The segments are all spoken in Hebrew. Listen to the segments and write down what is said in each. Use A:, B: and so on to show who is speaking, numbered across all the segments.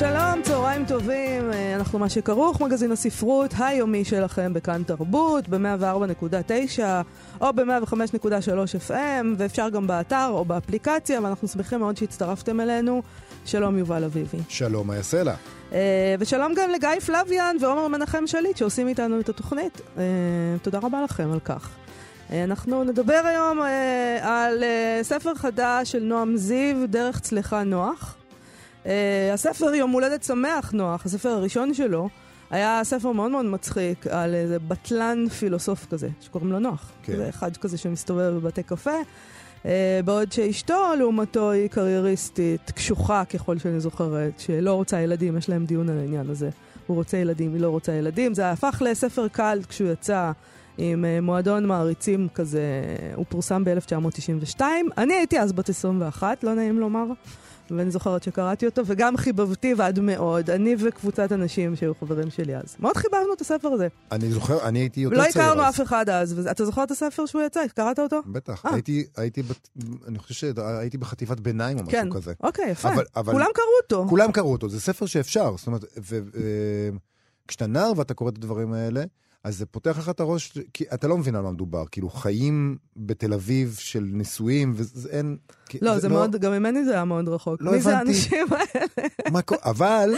A: שלום, צהריים טובים, אה, אנחנו מה שכרוך, מגזין הספרות היומי שלכם בכאן תרבות, ב-104.9 או ב-105.3 FM, ואפשר גם באתר או באפליקציה, ואנחנו שמחים מאוד שהצטרפתם אלינו. שלום, יובל אביבי.
B: שלום, יעשה לה?
A: אה, ושלום גם לגיא פלוויאן ועומר מנחם שליט שעושים איתנו את התוכנית. אה, תודה רבה לכם על כך. אה, אנחנו נדבר היום על ספר חדש של נועם זיו, דרך צלחה נוח. אה, הספר יום הולדת שמח נוח, הספר הראשון שלו, היה ספר מאוד מאוד מצחיק על איזה בטלן פילוסוף כזה, שקוראים לו נוח.
B: כן.
A: זה אחד כזה שמסתובב בבתי קפה. אה, בעוד שאשתו, לעומתו, היא קרייריסטית, קשוחה ככל שאני זוכרת, שלא רוצה ילדים, יש להם דיון על העניין הזה. הוא רוצה ילדים, היא לא רוצה ילדים. זה הפך לספר קל כשהוא יצא עם אה, מועדון מעריצים כזה, הוא פורסם ב-1992. אני הייתי אז בת 21, לא נעים לומר. ואני זוכרת שקראתי אותו, וגם חיבבתי ועד מאוד, אני וקבוצת אנשים שהיו חברים שלי אז. מאוד חיבבנו את הספר הזה.
B: אני זוכר, אני הייתי יותר
A: לא
B: צעיר
A: הכרנו
B: אז.
A: אף אחד אז, ואתה זוכר את הספר שהוא יצא? קראת אותו?
B: בטח,
A: אה.
B: הייתי, הייתי, אני חושב שהייתי בחטיבת ביניים או משהו
A: כן.
B: כזה.
A: אוקיי, יפה. כולם קראו אותו.
B: כולם קראו אותו, זה ספר שאפשר, זאת אומרת, וכשאתה נער ואתה קורא את הדברים האלה, אז זה פותח לך את הראש, כי אתה לא מבין על מה מדובר, כאילו חיים בתל אביב של נישואים, ואין... כי
A: לא, זה מאוד, גם ממני זה היה מאוד רחוק.
B: לא
A: מי זה
B: הבנתי.
A: האנשים האלה?
B: מה קורה? אבל,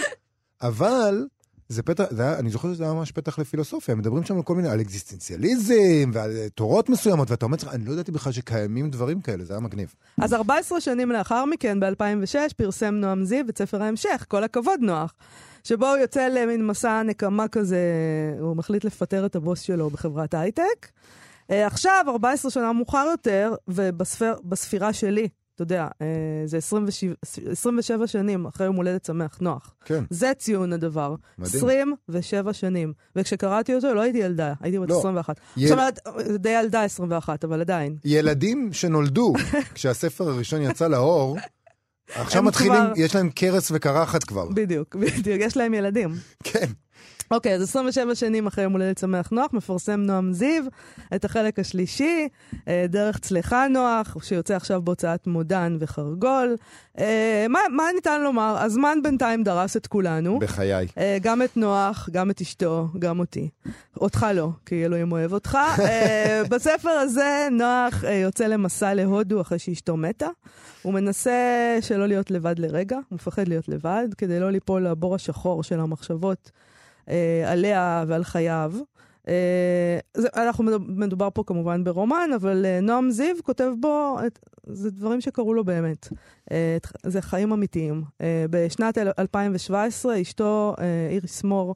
B: אבל, זה פתח, זה היה, אני זוכר שזה היה ממש פתח לפילוסופיה, מדברים שם על כל מיני, על אקזיסטנציאליזם ועל אה, תורות מסוימות, ואתה אומר, אני לא ידעתי בכלל שקיימים דברים כאלה, זה היה מגניב.
A: אז 14 שנים לאחר מכן, ב-2006, פרסם נועם זיו את ספר ההמשך, כל הכבוד נוח, שבו הוא יוצא למין מסע נקמה כזה, הוא מחליט לפטר את הבוס שלו בחברת הייטק. אה, עכשיו, 14 שנה מאוחר יותר, ובספירה שלי, אתה יודע, אה, זה 27, 27 שנים אחרי יום הולדת שמח, נוח.
B: כן,
A: זה ציון הדבר.
B: מדהים.
A: 27 שנים. וכשקראתי אותו לא הייתי ילדה, הייתי בת
B: לא.
A: 21.
B: יל-
A: זאת אומרת, זה די ילדה 21, אבל עדיין.
B: ילדים שנולדו כשהספר הראשון יצא לאור, עכשיו מתחילים,
A: כבר-
B: יש להם קרס וקרחת כבר.
A: בדיוק, בדיוק, יש להם ילדים.
B: כן.
A: אוקיי, אז 27 שנים אחרי יום הולדת שמח נוח, מפרסם נועם זיו את החלק השלישי, אה, דרך צלחה נוח, שיוצא עכשיו בהוצאת מודן וחרגול. אה, מה, מה ניתן לומר? הזמן בינתיים דרס את כולנו.
B: בחיי.
A: אה, גם את נוח, גם את אשתו, גם אותי. אותך לא, כי אלוהים אוהב אותך. בספר הזה נוח יוצא למסע להודו אחרי שאשתו מתה. הוא מנסה שלא להיות לבד לרגע, הוא מפחד להיות לבד, כדי לא ליפול לבור השחור של המחשבות עליה ועל חייו. אה, זה, אנחנו מדובר, פה כמובן ברומן, אבל אה, נועם זיו כותב בו, את, זה דברים שקרו לו באמת. אה, את, זה חיים אמיתיים. אה, בשנת אל- 2017 אשתו אה, איריס מור,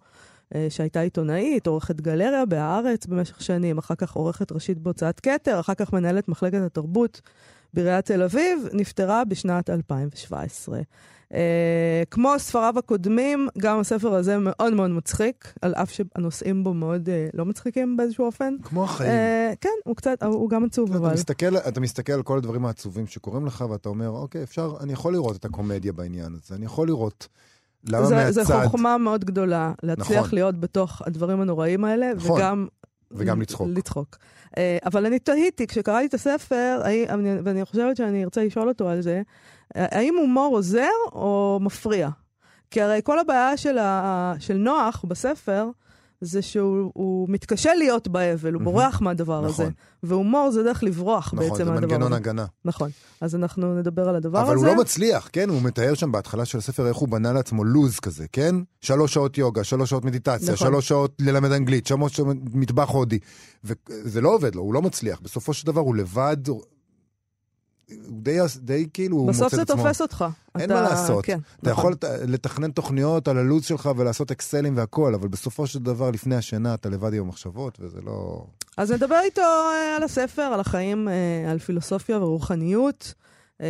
A: אה, שהייתה עיתונאית, עורכת גלריה בהארץ במשך שנים, אחר כך עורכת ראשית בהוצאת כתר, אחר כך מנהלת מחלקת התרבות בעיריית תל אביב, נפטרה בשנת 2017. אה, כמו ספריו הקודמים, גם הספר הזה מאוד מאוד מצחיק, על אף שהנושאים בו מאוד אה, לא מצחיקים באיזשהו אופן.
B: כמו החיים.
A: אה, כן, הוא קצת, הוא גם עצוב,
B: אתה
A: אבל...
B: מסתכל, אתה מסתכל על כל הדברים העצובים שקורים לך, ואתה אומר, אוקיי, אפשר, אני יכול לראות את הקומדיה בעניין הזה, אני יכול לראות למה
A: זה,
B: מהצד,
A: זה חוכמה מאוד גדולה, להצליח
B: נכון.
A: להיות בתוך הדברים הנוראים האלה,
B: נכון.
A: וגם...
B: וגם לצחוק.
A: לצחוק. אה, אבל אני תהיתי, כשקראתי את הספר, ואני חושבת שאני ארצה לשאול אותו על זה, אה, האם הומור עוזר או מפריע? כי הרי כל הבעיה של, ה, של נוח בספר, זה שהוא הוא מתקשה להיות באבל, הוא. בורח מהדבר
B: נכון.
A: הזה. והומור זה דרך לברוח
B: נכון,
A: בעצם
B: זה
A: מהדבר
B: מנגנון
A: הזה.
B: הגנה.
A: נכון. אז אנחנו נדבר על הדבר
B: אבל
A: הזה.
B: הוא לא מצליח, כן? הוא מתאר שם בהתחלה של הספר איך הוא בנה לעצמו לוז כזה, כן? שלוש שעות יוגה, שלוש שעות מדיטציה,
A: נכון.
B: שלוש שעות ללמד אנגלית, שלוש שעות מטבח הודי. וזה לא עובד לו, הוא לא מצליח. בסופו של דבר הוא לבד, הוא די, די כאילו,
A: בסוף
B: מוצא
A: זה
B: את עצמו.
A: תופס אותך.
B: אין
A: אתה-
B: מה לעשות.
A: כן,
B: אתה
A: נכון.
B: יכול לת- לתכנן תוכניות על הלו"ז שלך ולעשות אקסלים והכל, אבל בסופו של דבר, לפני השינה, אתה לבד עם המחשבות, וזה לא...
A: אז נדבר איתו אה, על הספר, על החיים, אה, על פילוסופיה ורוחניות. אה,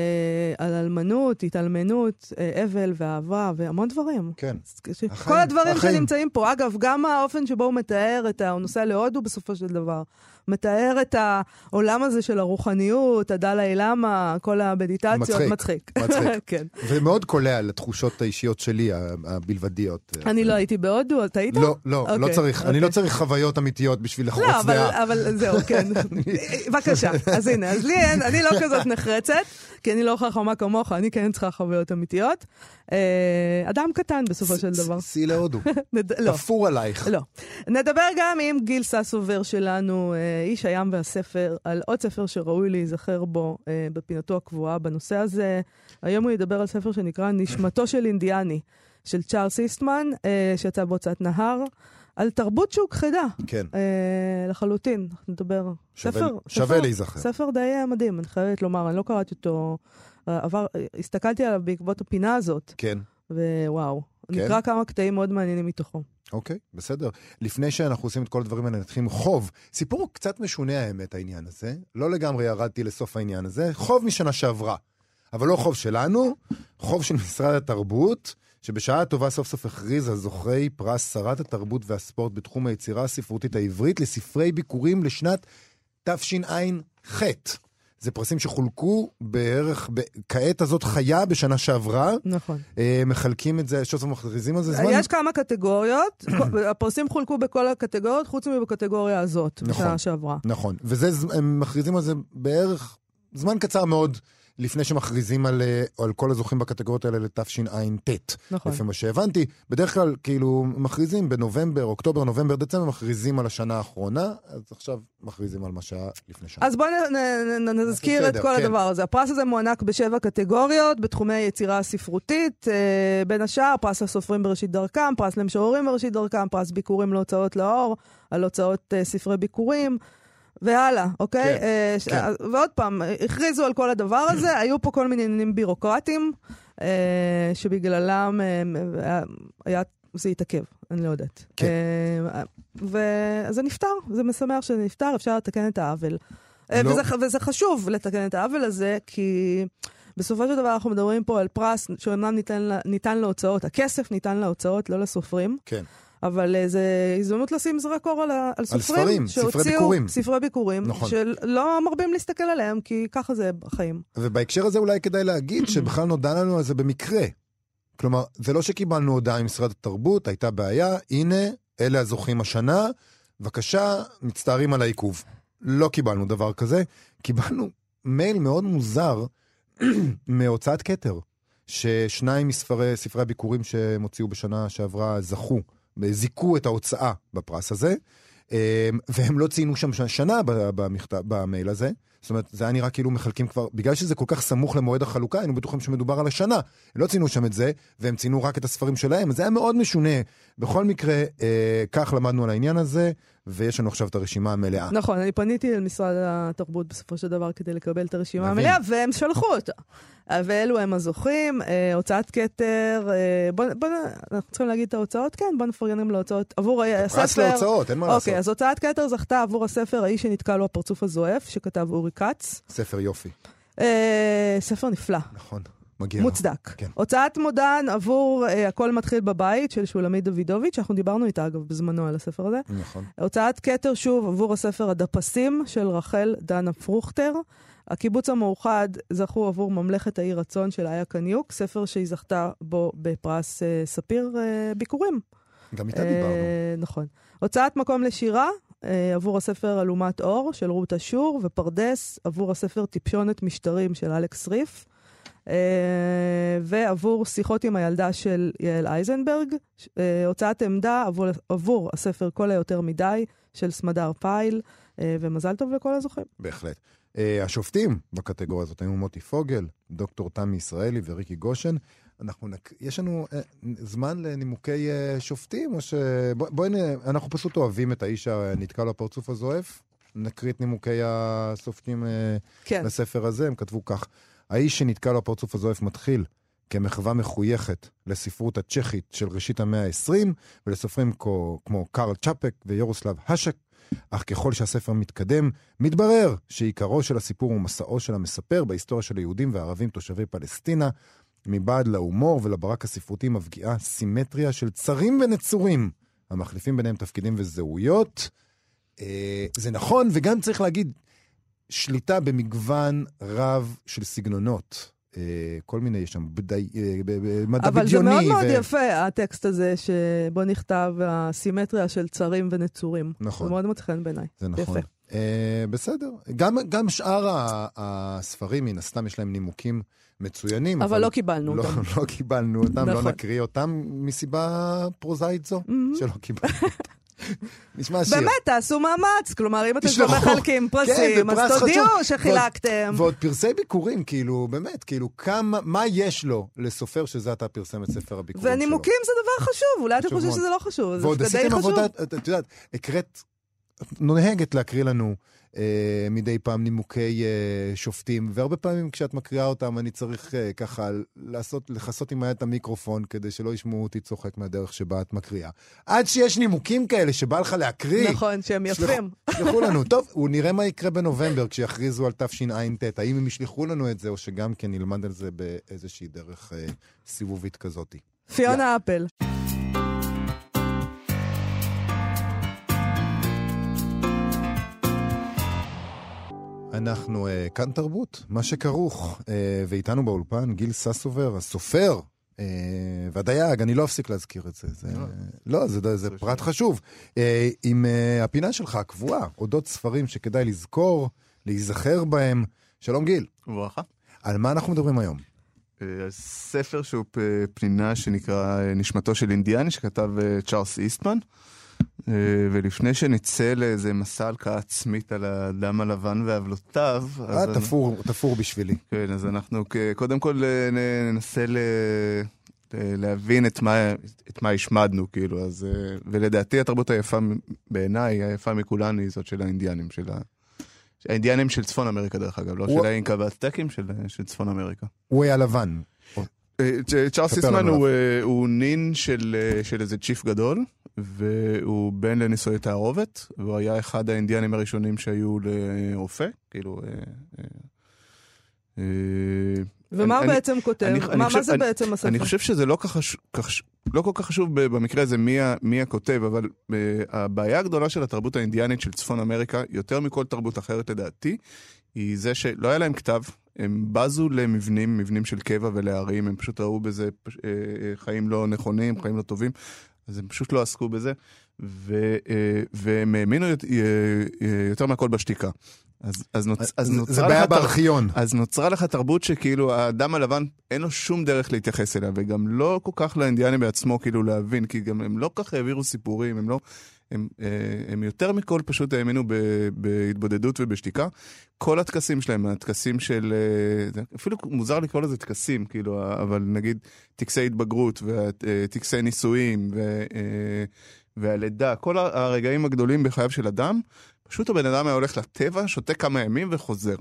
A: על אלמנות, התאלמנות, אבל ואהבה והמון דברים.
B: כן. החיים,
A: כל הדברים
B: החיים.
A: שנמצאים פה. אגב, גם האופן שבו הוא מתאר את ה... הוא נוסע להודו בסופו של דבר. מתאר את העולם הזה של הרוחניות, הדלאי למה, כל המדיטציות.
B: מצחיק.
A: מצחיק.
B: מצחיק.
A: כן.
B: ומאוד קולע לתחושות האישיות שלי, הבלבדיות.
A: אני לא הייתי בהודו, אתה היית?
B: לא, לא, לא
A: אוקיי,
B: צריך, אני
A: אוקיי.
B: לא צריך חוויות אמיתיות בשביל לחרוץ
A: לא, אבל,
B: דעה.
A: אבל זהו, כן. בבקשה. אז הנה, אז לי אין, אני לא כזאת נחרצת, כי אני לא חכמה כמוך, אני כן צריכה חוויות אמיתיות. אה, אדם קטן בסופו של דבר.
B: סעי להודו.
A: לא.
B: תפור עלייך.
A: לא. נדבר גם עם גיל ססובר שלנו, אה, איש הים והספר, על עוד ספר שראוי להיזכר בו אה, בפינתו הקבועה בנושא הזה. היום הוא ידבר על ספר שנקרא נשמתו של אינדיאני, של צ'ארלס איסטמן, שיצא בהוצאת נהר, על תרבות שהוכחדה.
B: כן,
A: אה, לחלוטין, אנחנו נדבר.
B: שווה-
A: ספר,
B: שווה
A: ספר,
B: להיזכר.
A: ספר די אה, מדהים, אני חייבת לומר, אני לא קראתי אותו, אה, עבר, הסתכלתי עליו בעקבות הפינה הזאת,
B: כן.
A: ווואו,
B: כן?
A: נקרא כמה קטעים מאוד מעניינים מתוכו.
B: אוקיי, בסדר. לפני שאנחנו עושים את כל הדברים האלה, נתחיל עם חוב. סיפור קצת משונה האמת, העניין הזה. לא לגמרי ירדתי לסוף העניין הזה. חוב משנה שעברה. אבל לא חוב שלנו, חוב של משרד התרבות, שבשעה טובה סוף סוף הכריז על זוכרי פרס שרת התרבות והספורט בתחום היצירה הספרותית העברית לספרי ביקורים לשנת תשע"ח. זה פרסים שחולקו בערך, ב- כעת הזאת חיה בשנה שעברה.
A: נכון.
B: אה, מחלקים את זה, שוב מכריזים על זה זמן.
A: יש כמה קטגוריות, הפרסים חולקו בכל הקטגוריות, חוץ מבקטגוריה הזאת,
B: נכון.
A: בשנה שעברה.
B: נכון, וזה, הם מכריזים על זה בערך זמן קצר מאוד לפני שמכריזים על, אה, על כל הזוכים בקטגוריות האלה לתשע"ט.
A: נכון.
B: לפי מה שהבנתי, בדרך כלל כאילו מכריזים בנובמבר, אוקטובר, נובמבר, דצמבר, מכריזים על השנה האחרונה, אז עכשיו מכריזים על מה שהיה לפני שנה.
A: אז בואו נזכיר את כל
B: כן.
A: הדבר הזה. הפרס הזה מוענק בשבע קטגוריות בתחומי היצירה הספרותית, אה, בין השאר פרס הסופרים בראשית דרכם, פרס למשוררים בראשית דרכם, פרס ביקורים להוצאות לאור, על הוצאות אה, ספרי ביקורים. והלאה, אוקיי?
B: כן,
A: אה, ש-
B: כן.
A: ועוד פעם, אה, הכריזו על כל הדבר הזה, היו פה כל מיני עניינים בירוקרטיים, אה, שבגללם אה, היה- היה, זה התעכב, אני לא יודעת.
B: כן.
A: אה, וזה נפתר, זה משמח שזה נפתר, אפשר לתקן את העוול. אה,
B: לא.
A: וזה, וזה חשוב לתקן את העוול הזה, כי בסופו של דבר אנחנו מדברים פה על פרס שאומנם ניתן, ניתן להוצאות, הכסף ניתן להוצאות, לא לסופרים,
B: כן,
A: אבל אה, זה הזדמנות לשים זרקור על, על סופרים.
B: ספרים, ספרי
A: שהוציאו
B: ביקורים.
A: ספרי ביקורים,
B: נכון.
A: שלא מרבים להסתכל עליהם, כי ככה זה בחיים.
B: ובהקשר הזה אולי כדאי להגיד שבכלל נודע לנו על זה במקרה. כלומר, זה לא שקיבלנו הודעה ממשרד התרבות, הייתה בעיה, הנה, אלה הזוכים השנה, בבקשה, מצטערים על העיכוב. לא קיבלנו דבר כזה, קיבלנו מייל מאוד מוזר מהוצאת כתר, ששניים מספרי ספרי הביקורים שהם הוציאו בשנה שעברה זכו, זיכו את ההוצאה בפרס הזה, אה, והם לא ציינו שם שנה במכתב, במייל הזה. זאת אומרת, זה היה נראה כאילו מחלקים כבר, בגלל שזה כל כך סמוך למועד החלוקה, היינו בטוחים שמדובר על השנה. הם לא ציינו שם את זה, והם ציינו רק את הספרים שלהם, אז זה היה מאוד משונה. בכל מקרה, אה, כך למדנו על העניין הזה, ויש לנו עכשיו את הרשימה המלאה.
A: נכון, אני פניתי אל משרד התרבות בסופו של דבר כדי לקבל את הרשימה
B: מבין.
A: המלאה, והם שלחו אותה. ואלו הם הזוכים, אה, הוצאת כתר, אה, בוא, בוא, אנחנו צריכים להגיד את ההוצאות? כן, בוא נפרגן גם להוצאות. עבור הספר...
B: פרס להוצאות, אין מה לעשות.
A: אוקיי, אז הוצאת כתר זכתה עבור הספר "האיש שנתקע לו הפרצוף הזועף", שכתב אורי כץ.
B: ספר יופי.
A: אה, ספר נפלא.
B: נכון, מגיע.
A: מוצדק.
B: כן.
A: הוצאת מודן עבור אה, הכל מתחיל בבית של שולמית דוידוביץ', אנחנו דיברנו איתה אגב בזמנו על הספר הזה.
B: נכון.
A: הוצאת כתר שוב עבור הספר הדפסים של רחל דנה פרוכטר. הקיבוץ המאוחד זכו עבור ממלכת האי רצון של איה קניוק, ספר שהיא זכתה בו בפרס אה, ספיר אה, ביקורים.
B: גם איתה דיברנו.
A: אה, נכון. הוצאת מקום לשירה עבור הספר אלומת אור של רות אשור, ופרדס עבור הספר טיפשונת משטרים של אלכס ריף. אה, ועבור שיחות עם הילדה של יעל אייזנברג, אה, הוצאת עמדה עבור, עבור הספר כל היותר מדי של סמדר פייל, אה, ומזל טוב לכל הזוכים.
B: בהחלט. השופטים בקטגוריה הזאת היו מוטי פוגל, דוקטור תמי ישראלי וריקי גושן. אנחנו נק... יש לנו uh, זמן לנימוקי uh, שופטים, או ש... בוא, בואי נ... אנחנו פשוט אוהבים את האיש הנתקע לו הפרצוף הזועף. נקריא את נימוקי השופטים
A: כן.
B: לספר הזה, הם כתבו כך: האיש שנתקע לו הפרצוף הזועף מתחיל כמחווה מחויכת לספרות הצ'כית של ראשית המאה ה-20, ולסופרים כמו, כמו קארל צ'אפק ויורוסלב האשק, אך ככל שהספר מתקדם, מתברר שעיקרו של הסיפור הוא מסעו של המספר בהיסטוריה של היהודים והערבים תושבי פלסטינה. מבעד להומור ולברק הספרותי מבקיעה סימטריה של צרים ונצורים, המחליפים ביניהם תפקידים וזהויות. אה, זה נכון, וגם צריך להגיד, שליטה במגוון רב של סגנונות. אה, כל מיני, יש שם בדי, אה, ב- ב- מדע
A: אבל זה
B: בדיוני.
A: מאוד מאוד
B: ו-
A: יפה, הטקסט הזה, שבו נכתב הסימטריה של צרים ונצורים.
B: נכון.
A: זה מאוד מוצא חן בעיניי.
B: זה נכון.
A: יפה.
B: אה, בסדר. גם, גם שאר הספרים, מן הסתם, יש להם נימוקים מצוינים.
A: אבל לא קיבלנו
B: לא,
A: אותם.
B: לא קיבלנו אותם, לא
A: נכון.
B: נקריא אותם מסיבה פרוזאית זו,
A: מהמם.
B: שלא קיבלנו. נשמע שיר.
A: באמת, תעשו מאמץ. כלומר, אם אתם. כבר מחלקים פרסים,
B: כן,
A: אז
B: בפרס
A: תודיעו. שחילקתם.
B: ועוד פרסי ביקורים, כאילו, באמת, כאילו, כמה, מה יש לו לסופר שזה עתה פרסם את ספר הביקורים שלו?
A: ונימוקים זה דבר חשוב, אולי אתם חושבים. שזה לא חשוב,
B: ועוד
A: זה די
B: עשיתם
A: חשוב.
B: עבודה, את יודעת, הקראת, את נוהגת להקריא לנו אה, מדי פעם נימוקי אה, שופטים, והרבה פעמים כשאת מקריאה אותם אני צריך אה, ככה לעשות, לכסות עם היד את המיקרופון כדי שלא ישמעו אותי צוחק מהדרך שבה את מקריאה. עד שיש נימוקים כאלה שבא לך להקריא,
A: נכון, שהם יפים.
B: שלחו לנו. טוב, נראה מה יקרה בנובמבר כשיכריזו על תשע"ט. האם הם ישלחו לנו את זה, או שגם כן נלמד על זה באיזושהי דרך אה, סיבובית כזאת.
A: פיונה אפל.
B: אנחנו uh, כאן תרבות, מה שכרוך, uh, ואיתנו באולפן גיל ססובר, הסופר uh, והדייג, אני לא אפסיק להזכיר את זה. זה לא, זה, זה, זה פרט חשוב. Uh, עם uh, הפינה שלך הקבועה, אודות ספרים שכדאי לזכור, להיזכר בהם. שלום גיל,
C: וברכה.
B: על מה אנחנו מדברים היום?
C: ספר שהוא פנינה שנקרא נשמתו של אינדיאני, שכתב צ'ארלס איסטמן. אה, ולפני שנצא לאיזה מסע הלקאה עצמית על האדם הלבן ועוולותיו,
B: אה, תפור, תפור בשבילי.
C: כן, אז אנחנו קודם כל אה, ננסה ל... להבין את מה, את מה השמדנו, כאילו, אז... אה, ולדעתי התרבות היפה בעיניי, היפה מכולן היא זאת של האינדיאנים, של ה... האינדיאנים של צפון אמריקה דרך אגב, לא
B: הוא-
C: של האינקה והצטקים, של, של צפון אמריקה.
B: הוא היה לבן.
C: צ'ארלס סיסמן הוא, אה, הוא נין של, אה, של איזה צ'יף גדול, והוא בן לנישואי תערובת, והוא היה אחד האינדיאנים הראשונים שהיו לרופא, כאילו... אה,
A: ומה הוא
C: אני-
A: בעצם כותב?
C: אני- אני
A: מה
C: חושב-
A: מה זה
C: אני-
A: בעצם הספר?
C: אני חושב שזה לא, כך, ש- לא כל כך חשוב ב- במקרה הזה מי, מי הכותב, אבל uh, הבעיה הגדולה של התרבות האינדיאנית של צפון אמריקה, יותר מכל תרבות אחרת לדעתי, היא זה שלא היה להם כתב, הם בזו למבנים, מבנים של קבע ולערים, הם פשוט ראו בזה אה, אה, חיים לא נכונים, חיים לא טובים, אז הם פשוט לא עסקו בזה, ו, אה, והם האמינו יות- יותר מהכל בשתיקה. אז, אז, נוצ, אז נוצרה
B: זה בעיה בארכיון.
C: אז נוצרה לך תרבות שכאילו האדם הלבן אין לו שום דרך להתייחס אליה, וגם לא כל כך לאינדיאנים בעצמו כאילו להבין, כי גם הם לא כל כך העבירו סיפורים, הם לא... הם, אה, הם יותר מכל פשוט האמינו בהתבודדות ובשתיקה. כל הטקסים שלהם, הטקסים של... אה, אפילו מוזר לקרוא לזה טקסים, כאילו, אבל נגיד טקסי התבגרות וטקסי נישואים ו, אה, והלידה, כל הרגעים הגדולים בחייו של אדם, פשוט הבן אדם היה הולך לטבע, שותה כמה ימים וחוזר.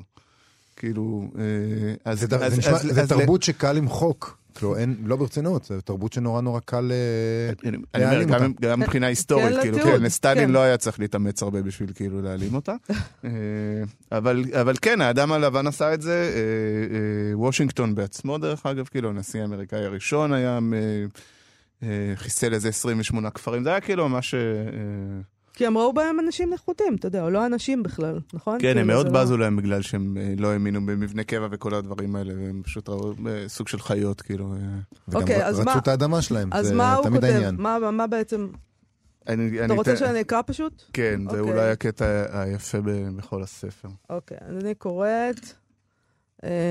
C: כאילו, אה, אז...
B: זה,
C: אז-
B: זה, נשמע,
C: אז-
B: זה
C: אז
B: תרבות שקל למחוק. כאילו, אין, לא ברצינות, זה תרבות שנורא נורא קל אה, להעלים
C: גם,
B: אותה.
C: גם מבחינה היסטורית,
A: כן,
C: כאילו,
A: לתיעוד,
C: כן, לסטלין
A: כן.
C: לא היה צריך להתאמץ הרבה בשביל כאילו להעלים אותה. אה, אבל, אבל כן, האדם הלבן עשה את זה, אה, וושינגטון בעצמו דרך אגב, כאילו, הנשיא האמריקאי הראשון היה, חיסל איזה 28 כפרים, זה היה כאילו ממש...
A: כי הם ראו בהם אנשים נחותים, אתה יודע, או לא אנשים בכלל, נכון?
C: כן, הם
A: כאילו,
C: מאוד
A: זה לא-
C: בזו להם בגלל שהם אה, לא האמינו במבנה קבע וכל הדברים האלה, והם פשוט ראו אה, סוג של חיות, כאילו. אה.
B: וגם
A: אוקיי, אז
B: רצו
A: מה-
B: את האדמה שלהם,
A: אז
B: זה
A: מה הוא
B: תמיד
A: כותב?
B: העניין.
A: מה מה בעצם...
C: אני-
A: אתה
C: אני
A: רוצה שאני אקרא פשוט?
C: כן, זה
A: אוקיי.
C: אולי הקטע היפה בכל הספר.
A: אוקיי, אז אני קוראת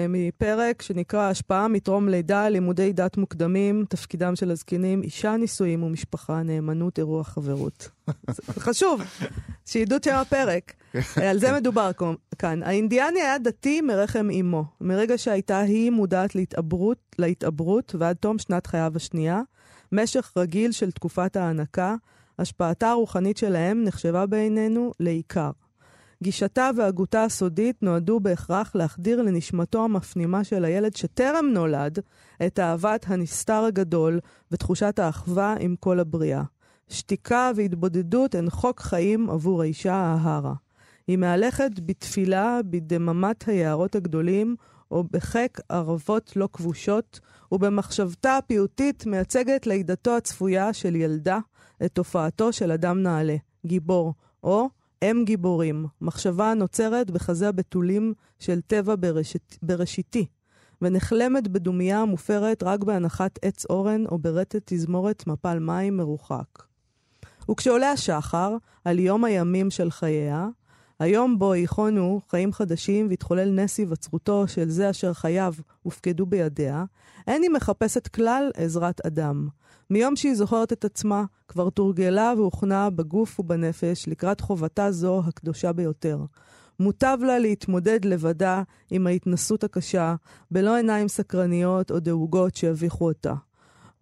A: מפרק שנקרא השפעה מטרום לידה, לימודי דת מוקדמים, תפקידם של הזקנים, אישה, נישואים ומשפחה, נאמנות, אירוע, חברות. חשוב, שידעו את שם הפרק. אה, על זה מדובר כאן. האינדיאני היה דתי מרחם אימו. מרגע שהייתה היא מודעת להתעברות, להתעברות ועד תום שנת חייו השנייה, משך רגיל של תקופת ההנקה, השפעתה הרוחנית שלהם נחשבה בעינינו לעיקר. גישתה והגותה הסודית נועדו בהכרח להחדיר לנשמתו המפנימה של הילד שטרם נולד את אהבת הנסתר הגדול ותחושת האחווה עם כל הבריאה. שתיקה והתבודדות הן חוק חיים עבור האישה ההרה. היא מהלכת בתפילה בדממת היערות הגדולים, או בחיק ערבות לא כבושות, ובמחשבתה הפיוטית מייצגת לידתו הצפויה של ילדה את תופעתו של אדם נעלה, גיבור, או אם גיבורים, מחשבה הנוצרת בחזה הבתולים של טבע בראשית, בראשיתי, ונחלמת בדומייה המופרת רק בהנחת עץ אורן או ברטט תזמורת מפל מים מרוחק. וכשעולה השחר, על יום הימים של חייה, היום בו ייחונו חיים חדשים והתחולל נס היווצרותו של זה אשר חייו הופקדו בידיה, אין היא מחפשת כלל עזרת אדם. מיום שהיא זוכרת את עצמה, כבר תורגלה והוכנה בגוף ובנפש לקראת חובתה זו הקדושה ביותר. מוטב לה להתמודד לבדה עם ההתנסות הקשה, בלא עיניים סקרניות או דאוגות שיביכו אותה.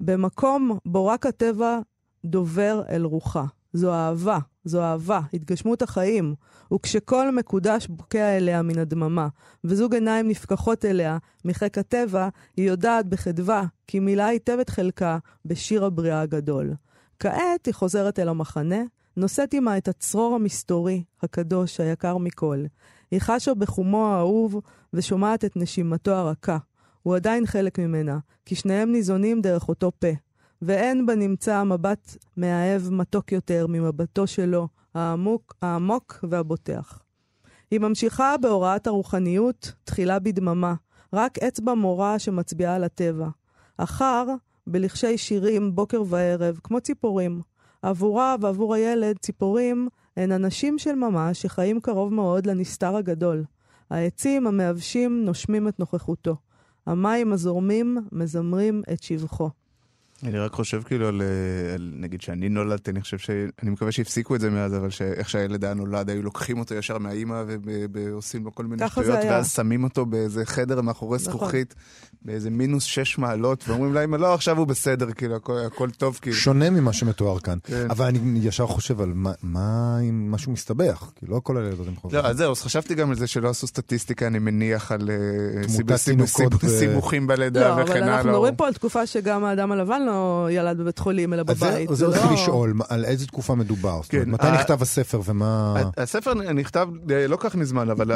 A: במקום בו רק הטבע דובר אל רוחה. זו אהבה, זו אהבה, התגשמות החיים. וכשכל מקודש בוקע אליה מן הדממה, וזוג עיניים נפקחות אליה מחיק הטבע, היא יודעת בחדווה כי מילאה היטב את חלקה בשיר הבריאה הגדול. כעת היא חוזרת אל המחנה, נושאת עימה את הצרור המסתורי, הקדוש, היקר מכל. היא חשה בחומו האהוב ושומעת את נשימתו הרכה. הוא עדיין חלק ממנה, כי שניהם ניזונים דרך אותו פה. ואין בנמצא מבט מאהב מתוק יותר ממבטו שלו, העמוק, העמוק והבוטח. היא ממשיכה בהוראת הרוחניות, תחילה בדממה, רק אצבע מורה שמצביעה על הטבע. אחר, בלחשי שירים בוקר וערב, כמו ציפורים. עבורה ועבור הילד, ציפורים הן אנשים של ממש שחיים קרוב מאוד לנסתר הגדול. העצים המאבשים נושמים את נוכחותו. המים הזורמים מזמרים את שבחו.
C: אני רק חושב כאילו על, אה, על נגיד שאני נולדתי, אני חושב ש... אני מקווה שהפסיקו את זה מאז, אבל שאיך שהילד היה נולד, היו לוקחים אותו ישר מהאימא ועושים לו כל מיני שטויות. ואז שמים אותו באיזה חדר מאחורי
A: נכון.
C: זכוכית, באיזה מינוס שש מעלות, ואומרים לאמא, לא, עכשיו הוא בסדר, כאילו, הכל, הכל טוב, כאילו.
B: שונה ממה שמתואר כאן.
C: כן.
B: אבל אני ישר חושב על מה- מה אם משהו מסתבך, כי לא כל הילדות הם חושבים.
C: לא, אז זהו, אז חשבתי גם על זה שלא עשו סטטיסטיקה, אני מניח, על אה, סיבוכים בלידה
A: לא,
C: וכן
A: אבל
C: הלאה.
A: אנחנו
C: או-
A: מדברים פה על תקופה שגם האדם הלבן לא ילד בבית חולים, אלא בבית.
B: אז זה
A: לא-
B: רציתי לשאול, על איזה תקופה מדובר?
C: כן,
B: מתי נכתב הספר ומה...
C: הספר נכתב אה, לא כך מזמן, אבל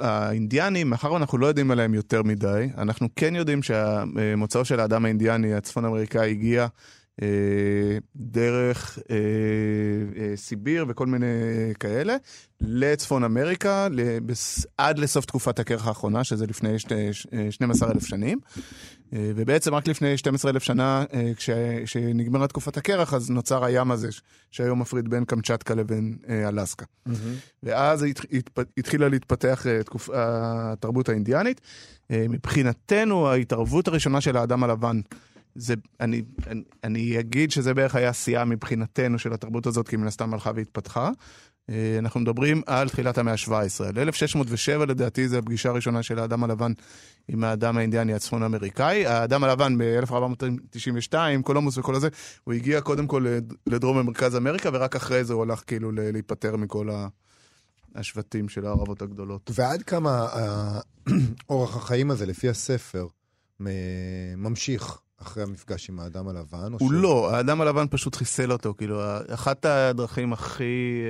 C: האינדיאנים, מאחר ואנחנו לא יודעים עליהם יותר מדי, אנחנו כן יודעים שהמוצאו של האדם האינדיאני הצפון אמריקאי הגיע אה, דרך אה, אה, סיביר וכל מיני כאלה, לצפון אמריקה, לבס- עד לסוף תקופת הקרח האחרונה, שזה לפני שני- ש- אה, 12,000 שנים. אה, ובעצם רק לפני 12,000 שנה, אה, כש- כשנגמרה תקופת הקרח, אז נוצר הים הזה, שהיום מפריד בין קמצ'טקה לבין אה, אלסקה. ואז הת- התפ- התחילה להתפתח תקופ... התרבות האינדיאנית. מבחינתנו, ההתערבות הראשונה של האדם הלבן, זה, אני, אני, אני אגיד שזה בערך היה שיאה מבחינתנו של התרבות הזאת, כי מן הסתם הלכה והתפתחה. אה, אנחנו מדברים על תחילת המאה ה-17. ל-1607 לדעתי זה הפגישה הראשונה של האדם הלבן עם האדם האינדיאני הצפון אמריקאי. האדם הלבן ב-1492, קולומוס וכל הזה, הוא הגיע קודם כל לד- לדרום ומרכז אמריקה, ורק אחרי זה הוא הלך כאילו להיפטר מכל ה... השבטים של הערבות הגדולות.
B: ועד כמה אורח החיים הזה, לפי הספר, ממשיך אחרי המפגש עם האדם הלבן? או
C: הוא
B: ש-
C: לא, האדם הלבן פשוט חיסל אותו, כאילו, אחת הדרכים הכי אה,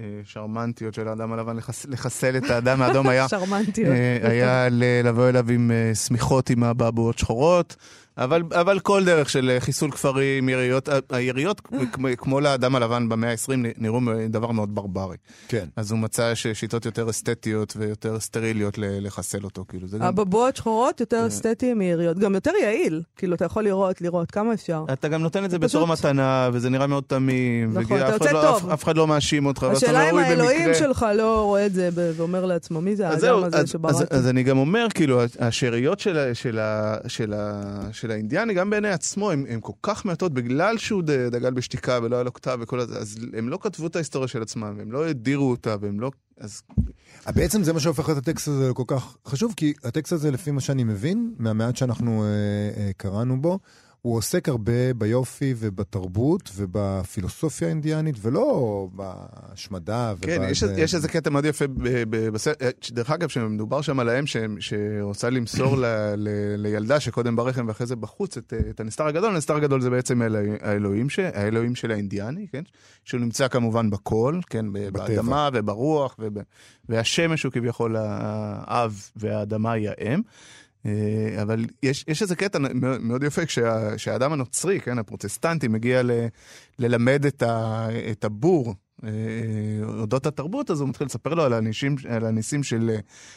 C: אה, שרמנטיות של האדם הלבן לחס- לחסל את האדם האדום היה,
A: שרמנטיות.
C: אה, היה לבוא אליו עם אה, שמיכות עם אבעבועות שחורות, אבל, אבל כל דרך של אה, חיסול כפרים, יריות, ה- היריות, כמו, לאדם הלבן במאה ה-20, נראו דבר מאוד ברברי.
B: כן.
C: אז הוא מצא ששיטות יותר אסתטיות ויותר סטריליות לחסל אותו, כאילו, זה גם...
A: הבבואות שחורות. יותר אסתטיים מיריות, גם יותר יעיל. כאילו, אתה יכול לראות, לראות, כמה אפשר.
C: אתה גם נותן את זה בתור
A: פשוט-
C: מתנה, וזה נראה מאוד תמים.
A: נכון, אתה יוצא
C: לא-
A: טוב.
C: אף- אף אחד לא מאשים אותך. ואתה
A: השאלה אם
C: אומר, "אוי,
A: האלוהים
C: במקרה."
A: שלך לא רואה את זה ואומר לעצמו, מי זה
C: אז
A: האדם הזה
C: אז, אז,
A: שבראת?
C: אז אני גם אומר, כאילו, השאריות של, ה- של, האינדיאני, גם בעיני עצמו, הם כל כך מעטות, בגלל שהוא דגל בשתיקה ולא היה לו כתב וכל הזה, אז הם לא כתבו את ההיסטוריה של עצמם, הם לא הדירו אותה, והם לא... אז
B: בעצם זה מה שהופך את הטקסט הזה לכל כך חשוב, כי הטקסט הזה, לפי מה שאני מבין, מהמעט שאנחנו אה, אה, קראנו בו, הוא עוסק הרבה ביופי ובתרבות ובפילוסופיה האינדיאנית, ולא בהשמדה.
C: כן, יש,
B: ובזה-
C: יש איזה קטע מאוד יפה בסרט, דרך אגב, שמדובר שם על האם ש- שרוצה למסור ל, ל, לילדה שקודם ברחם ואחרי זה בחוץ את, את הנסתר הגדול, הנסתר הגדול זה בעצם האל- האלוהים, ש, האלוהים של האינדיאני, כן? שהוא נמצא כמובן בכל, כן?
B: בטבע.
C: באדמה וברוח, וב, והשמש הוא כביכול האב והאדמה היא האם. אה, אבל יש, יש איזה קטע מאוד יפה כשה- כשהאדם הנוצרי, כן, הפרוטסטנטי, מגיע ל, ללמד את, ה, את הבור אודות התרבות, אז הוא מתחיל לספר לו על הניסים, על הניסים של,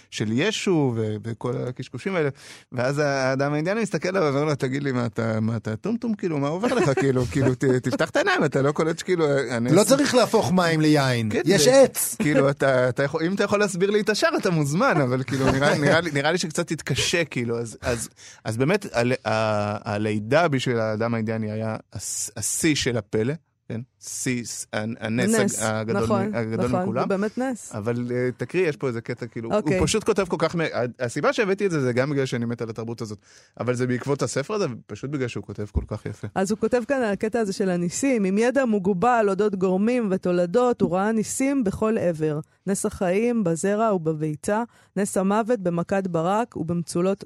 C: של ישו ו, וכל הקשקושים האלה. ואז האדם האינדיאני מסתכל עליו ואומר לו, תגיד לי, מה אתה, מה אתה טומטום? כאילו, מה עובר לך? כאילו, כאילו, ת, תפתח את העיניים, אתה לא קולט שכאילו... הנס-
B: לא צריך להפוך מים ליין,
C: כן,
B: יש
C: זה-
B: עץ.
C: כאילו, אתה, אתה יכול, אם אתה יכול להסביר לי את השאר, אתה מוזמן, אבל כאילו, נראה, נראה, לי, נראה לי שקצת תתקשה, כאילו, אז, אז, אז באמת, הלידה בשביל האדם האינדיאני היה הש- השיא של הפלא, כן? שיא, הנס
A: נס,
C: הגדול,
A: נכון,
C: הגדול
A: נכון,
C: מכולם.
A: זה באמת נס.
C: אבל אה, תקריא, יש פה איזה קטע, כאילו, הוא
A: אוקיי.
C: פשוט כותב כל כך, הסיבה שהבאתי את זה, זה גם בגלל שאני מת על התרבות הזאת, אבל זה בעקבות הספר הזה, פשוט בגלל שהוא כותב כל כך יפה.
A: אז הוא כותב כאן על הקטע הזה של הניסים, עם ידע מוגבל אודות גורמים ותולדות, הוא ראה ניסים בכל עבר. נס החיים בזרע ובביצה, נס המוות במכת ברק ובמצולות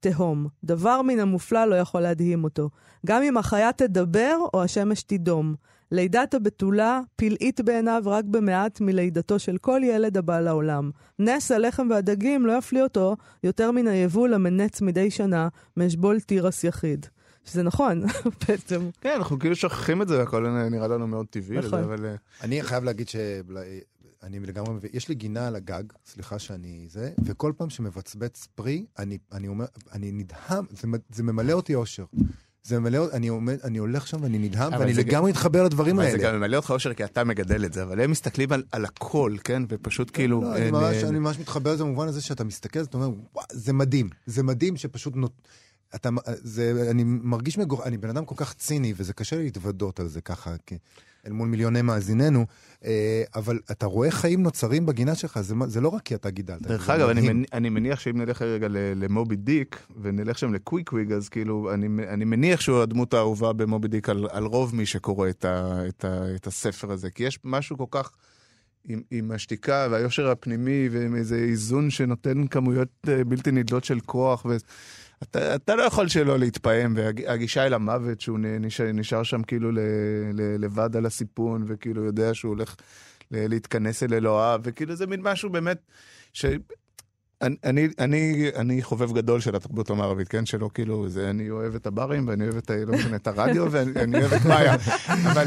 A: תהום. דבר מן המופלא לא יכול להדהים אותו. גם אם החיה תדבר או השמש תידום. לידת הבתולה פלאית בעיניו רק במעט מלידתו של כל ילד הבא לעולם. נס הלחם והדגים לא יפליא אותו יותר מן היבול המנץ מדי שנה מאשבול תירס יחיד. שזה נכון, בעצם.
C: כן, אנחנו כאילו שוכחים את זה, הכל נראה לנו מאוד טבעי,
A: נכון.
C: אבל... אה,
B: אני חייב להגיד שאני לגמרי מבין, יש לי גינה על הגג, סליחה שאני זה, וכל פעם שמבצבץ פרי, אני, אני אומר, אני נדהם, זה, זה ממלא אותי אושר. זה ממלא, אותי- אני, עומד, אני הולך שם ואני נדהם, ואני לגמרי מתחבר לדברים
C: אבל זה
B: האלה.
C: גם ממלא אותך אושר כי אתה מגדל את זה, אבל הם מסתכלים על, על הכל, כן? ופשוט כאילו...
B: לא,
C: אה,
B: אני, ממש,
C: נ-
B: אני ממש מתחבר לזה במובן הזה שאתה מסתכל, אתה אומר, וואו, זה מדהים. זה מדהים שפשוט נות... אתה, זה, אני מרגיש מגור... אני בן אדם כל כך ציני, וזה קשה לי להתוודות על זה ככה, כי, אל מול מיליוני מאזיננו, אה, אבל אתה רואה חיים נוצרים בגינה שלך, זה, זה לא רק כי אתה גידלת.
C: דרך אגב, אני. מנ... אני מניח שאם נלך רגע למובי דיק, ונלך שם לקוויק וויג, אז כאילו, אני, אני מניח שהוא הדמות האהובה במובי דיק על, על רוב מי שקורא את, ה, את, ה, את הספר הזה. כי יש משהו כל כך עם, עם השתיקה והיושר הפנימי, ועם איזה איזון שנותן כמויות אה, בלתי נדלות של כוח. ו... אתה, אתה לא יכול שלא להתפעם, והגישה אל המוות, שהוא נשאר, נשאר שם כאילו ל, ל, לבד על הסיפון, וכאילו יודע שהוא הולך להתכנס אל אלוהיו, וכאילו זה מין משהו באמת, ש... אני, אני, אני, חובב גדול של התרבות המערבית, כן? שלא כאילו, זה, אני אוהב את הברים, ואני אוהב את, לא משנה, את הרדיו, ואני אני אוהב את מאיה. אבל,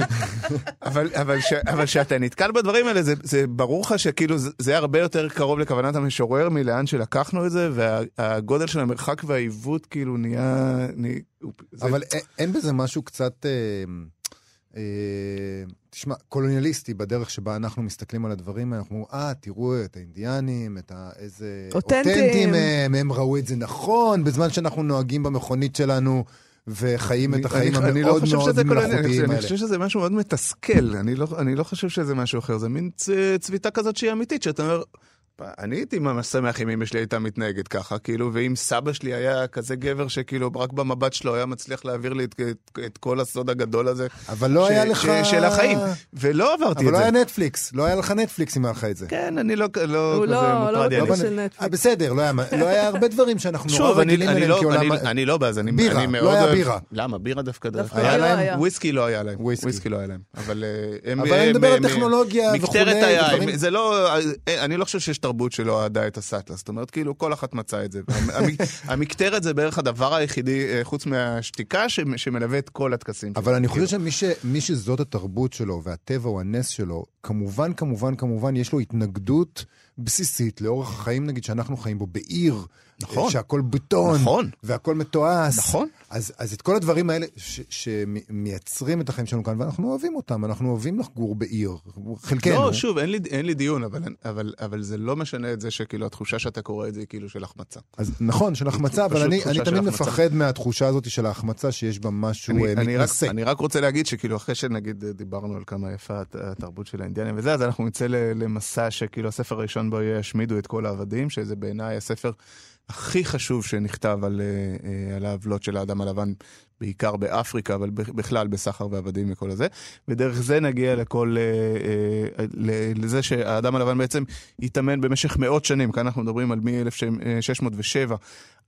C: אבל, אבל, ש, אבל שאתה נתקל בדברים האלה, זה, זה ברור לך שכאילו זה, זה הרבה יותר קרוב לכוונת המשורר מלאן שלקחנו את זה, והגודל של המרחק והעיוות כאילו נהיה... נהיה זה,
B: אבל אין בזה משהו קצת, אה, תשמע, קולוניאליסטי בדרך שבה אנחנו מסתכלים על הדברים האלה, אנחנו אומרים, אה, תראו את האינדיאנים, את ה... איזה...
A: אותנטיים.
B: הם, הם ראו את זה נכון, בזמן שאנחנו נוהגים במכונית שלנו. וחיים את החיים
C: לא
B: המאוד
C: חושב
B: מאוד מלאכותיים
C: חושב- אני
B: האלה.
C: חושב שזה משהו מאוד מתסכל, אני לא, אני לא חושב שזה משהו אחר, זה מין צ, צביטה כזאת שהיא אמיתית, שאתה אומר, אני הייתי ממש שמח אם אמא שלי הייתה מתנהגת ככה, כאילו, ואם סבא שלי היה כזה גבר שכאילו רק במבט שלו היה מצליח להעביר לי את, את, את כל הסוד הגדול הזה
B: אבל לא
C: ש-
B: היה
C: ש-
B: לך...
C: של החיים, ולא עברתי
B: אבל
C: את
B: לא
C: זה.
B: היה נטפליקס, לא היה לך נטפליקס אם היה לך את זה.
C: כן, אני לא, לא
A: הוא
C: כזה
A: לא- לא
C: מוטרד
A: בקטע
C: יאללה.
A: של
B: אה,
A: נטפליקס.
B: בסדר, לא היה לא היה הרבה דברים שאנחנו נורא
C: שוב, אני,
B: רגילים
C: אני,
B: אליהם
C: לא,
B: כעולם...
C: אני, אני לא באז, אני,
B: בירה,
C: אני
B: לא
C: מאוד
B: היה
C: אוהב...
B: בירה.
C: למה? בירה דווקא
A: דווקא
B: היה
A: לא
B: להם
A: היה.
C: וויסקי לא היה להם.
B: וויסקי.
C: לא היה להם. אבל אה, הם...
B: אבל אני
C: הם-
B: מדבר על טכנולוגיה
C: מקטרת היה, זה לא, אה, אני לא חושב שיש תרבות שלא אהדה את הסאטלה, זאת אומרת, כאילו, כל אחת מצאה את זה. המ- המקטרת זה בערך הדבר היחידי, אה, חוץ מהשתיקה, ש- שמלווה את כל הטקסים.
B: אבל אני
C: כאילו.
B: חושב שמי ש, שזאת התרבות שלו והטבע הוא הנס שלו, כמובן, כמובן, כמובן, יש לו התנגדות בסיסית לאורח החיים, נגיד, שאנחנו חיים בו, בעיר,
C: נכון.
B: שהכל בטון,
C: נכון.
B: והכל מתועש.
C: נכון.
B: אז, אז את כל הדברים האלה ש, שמייצרים את החיים שלנו כאן, ואנחנו אוהבים אותם, אנחנו אוהבים לחגור בעיר, חלקנו.
C: לא, שוב, אין לי, אין לי דיון, אבל, אבל, אבל זה לא משנה את זה שכאילו התחושה שאתה קורא את זה היא כאילו של החמצה.
B: אז נכון, של החמצה, אבל אני, אני תמיד
C: החמצה.
B: מפחד מהתחושה הזאת של ההחמצה, שיש בה משהו
C: אני,
B: אה,
C: אני, רק,
B: מתנשא.
C: אני רק רוצה להגיד שכאילו אחרי שנגיד דיברנו על כמה יפה הת- התרבות של האינדיאנים וזה, אז אנחנו נצא למסע שכאילו הספר הראשון בו יהיה השמידו את כל העבדים, שזה בעיניי הספר הכי חשוב שנכתב על, אה, אה, על העוולות של האדם הלבן, בעיקר באפריקה, אבל בכלל בסחר ועבדים וכל הזה. ודרך זה נגיע לכל, אה, אה, לזה שהאדם הלבן בעצם התאמן במשך מאות שנים, כאן אנחנו מדברים על מ-1607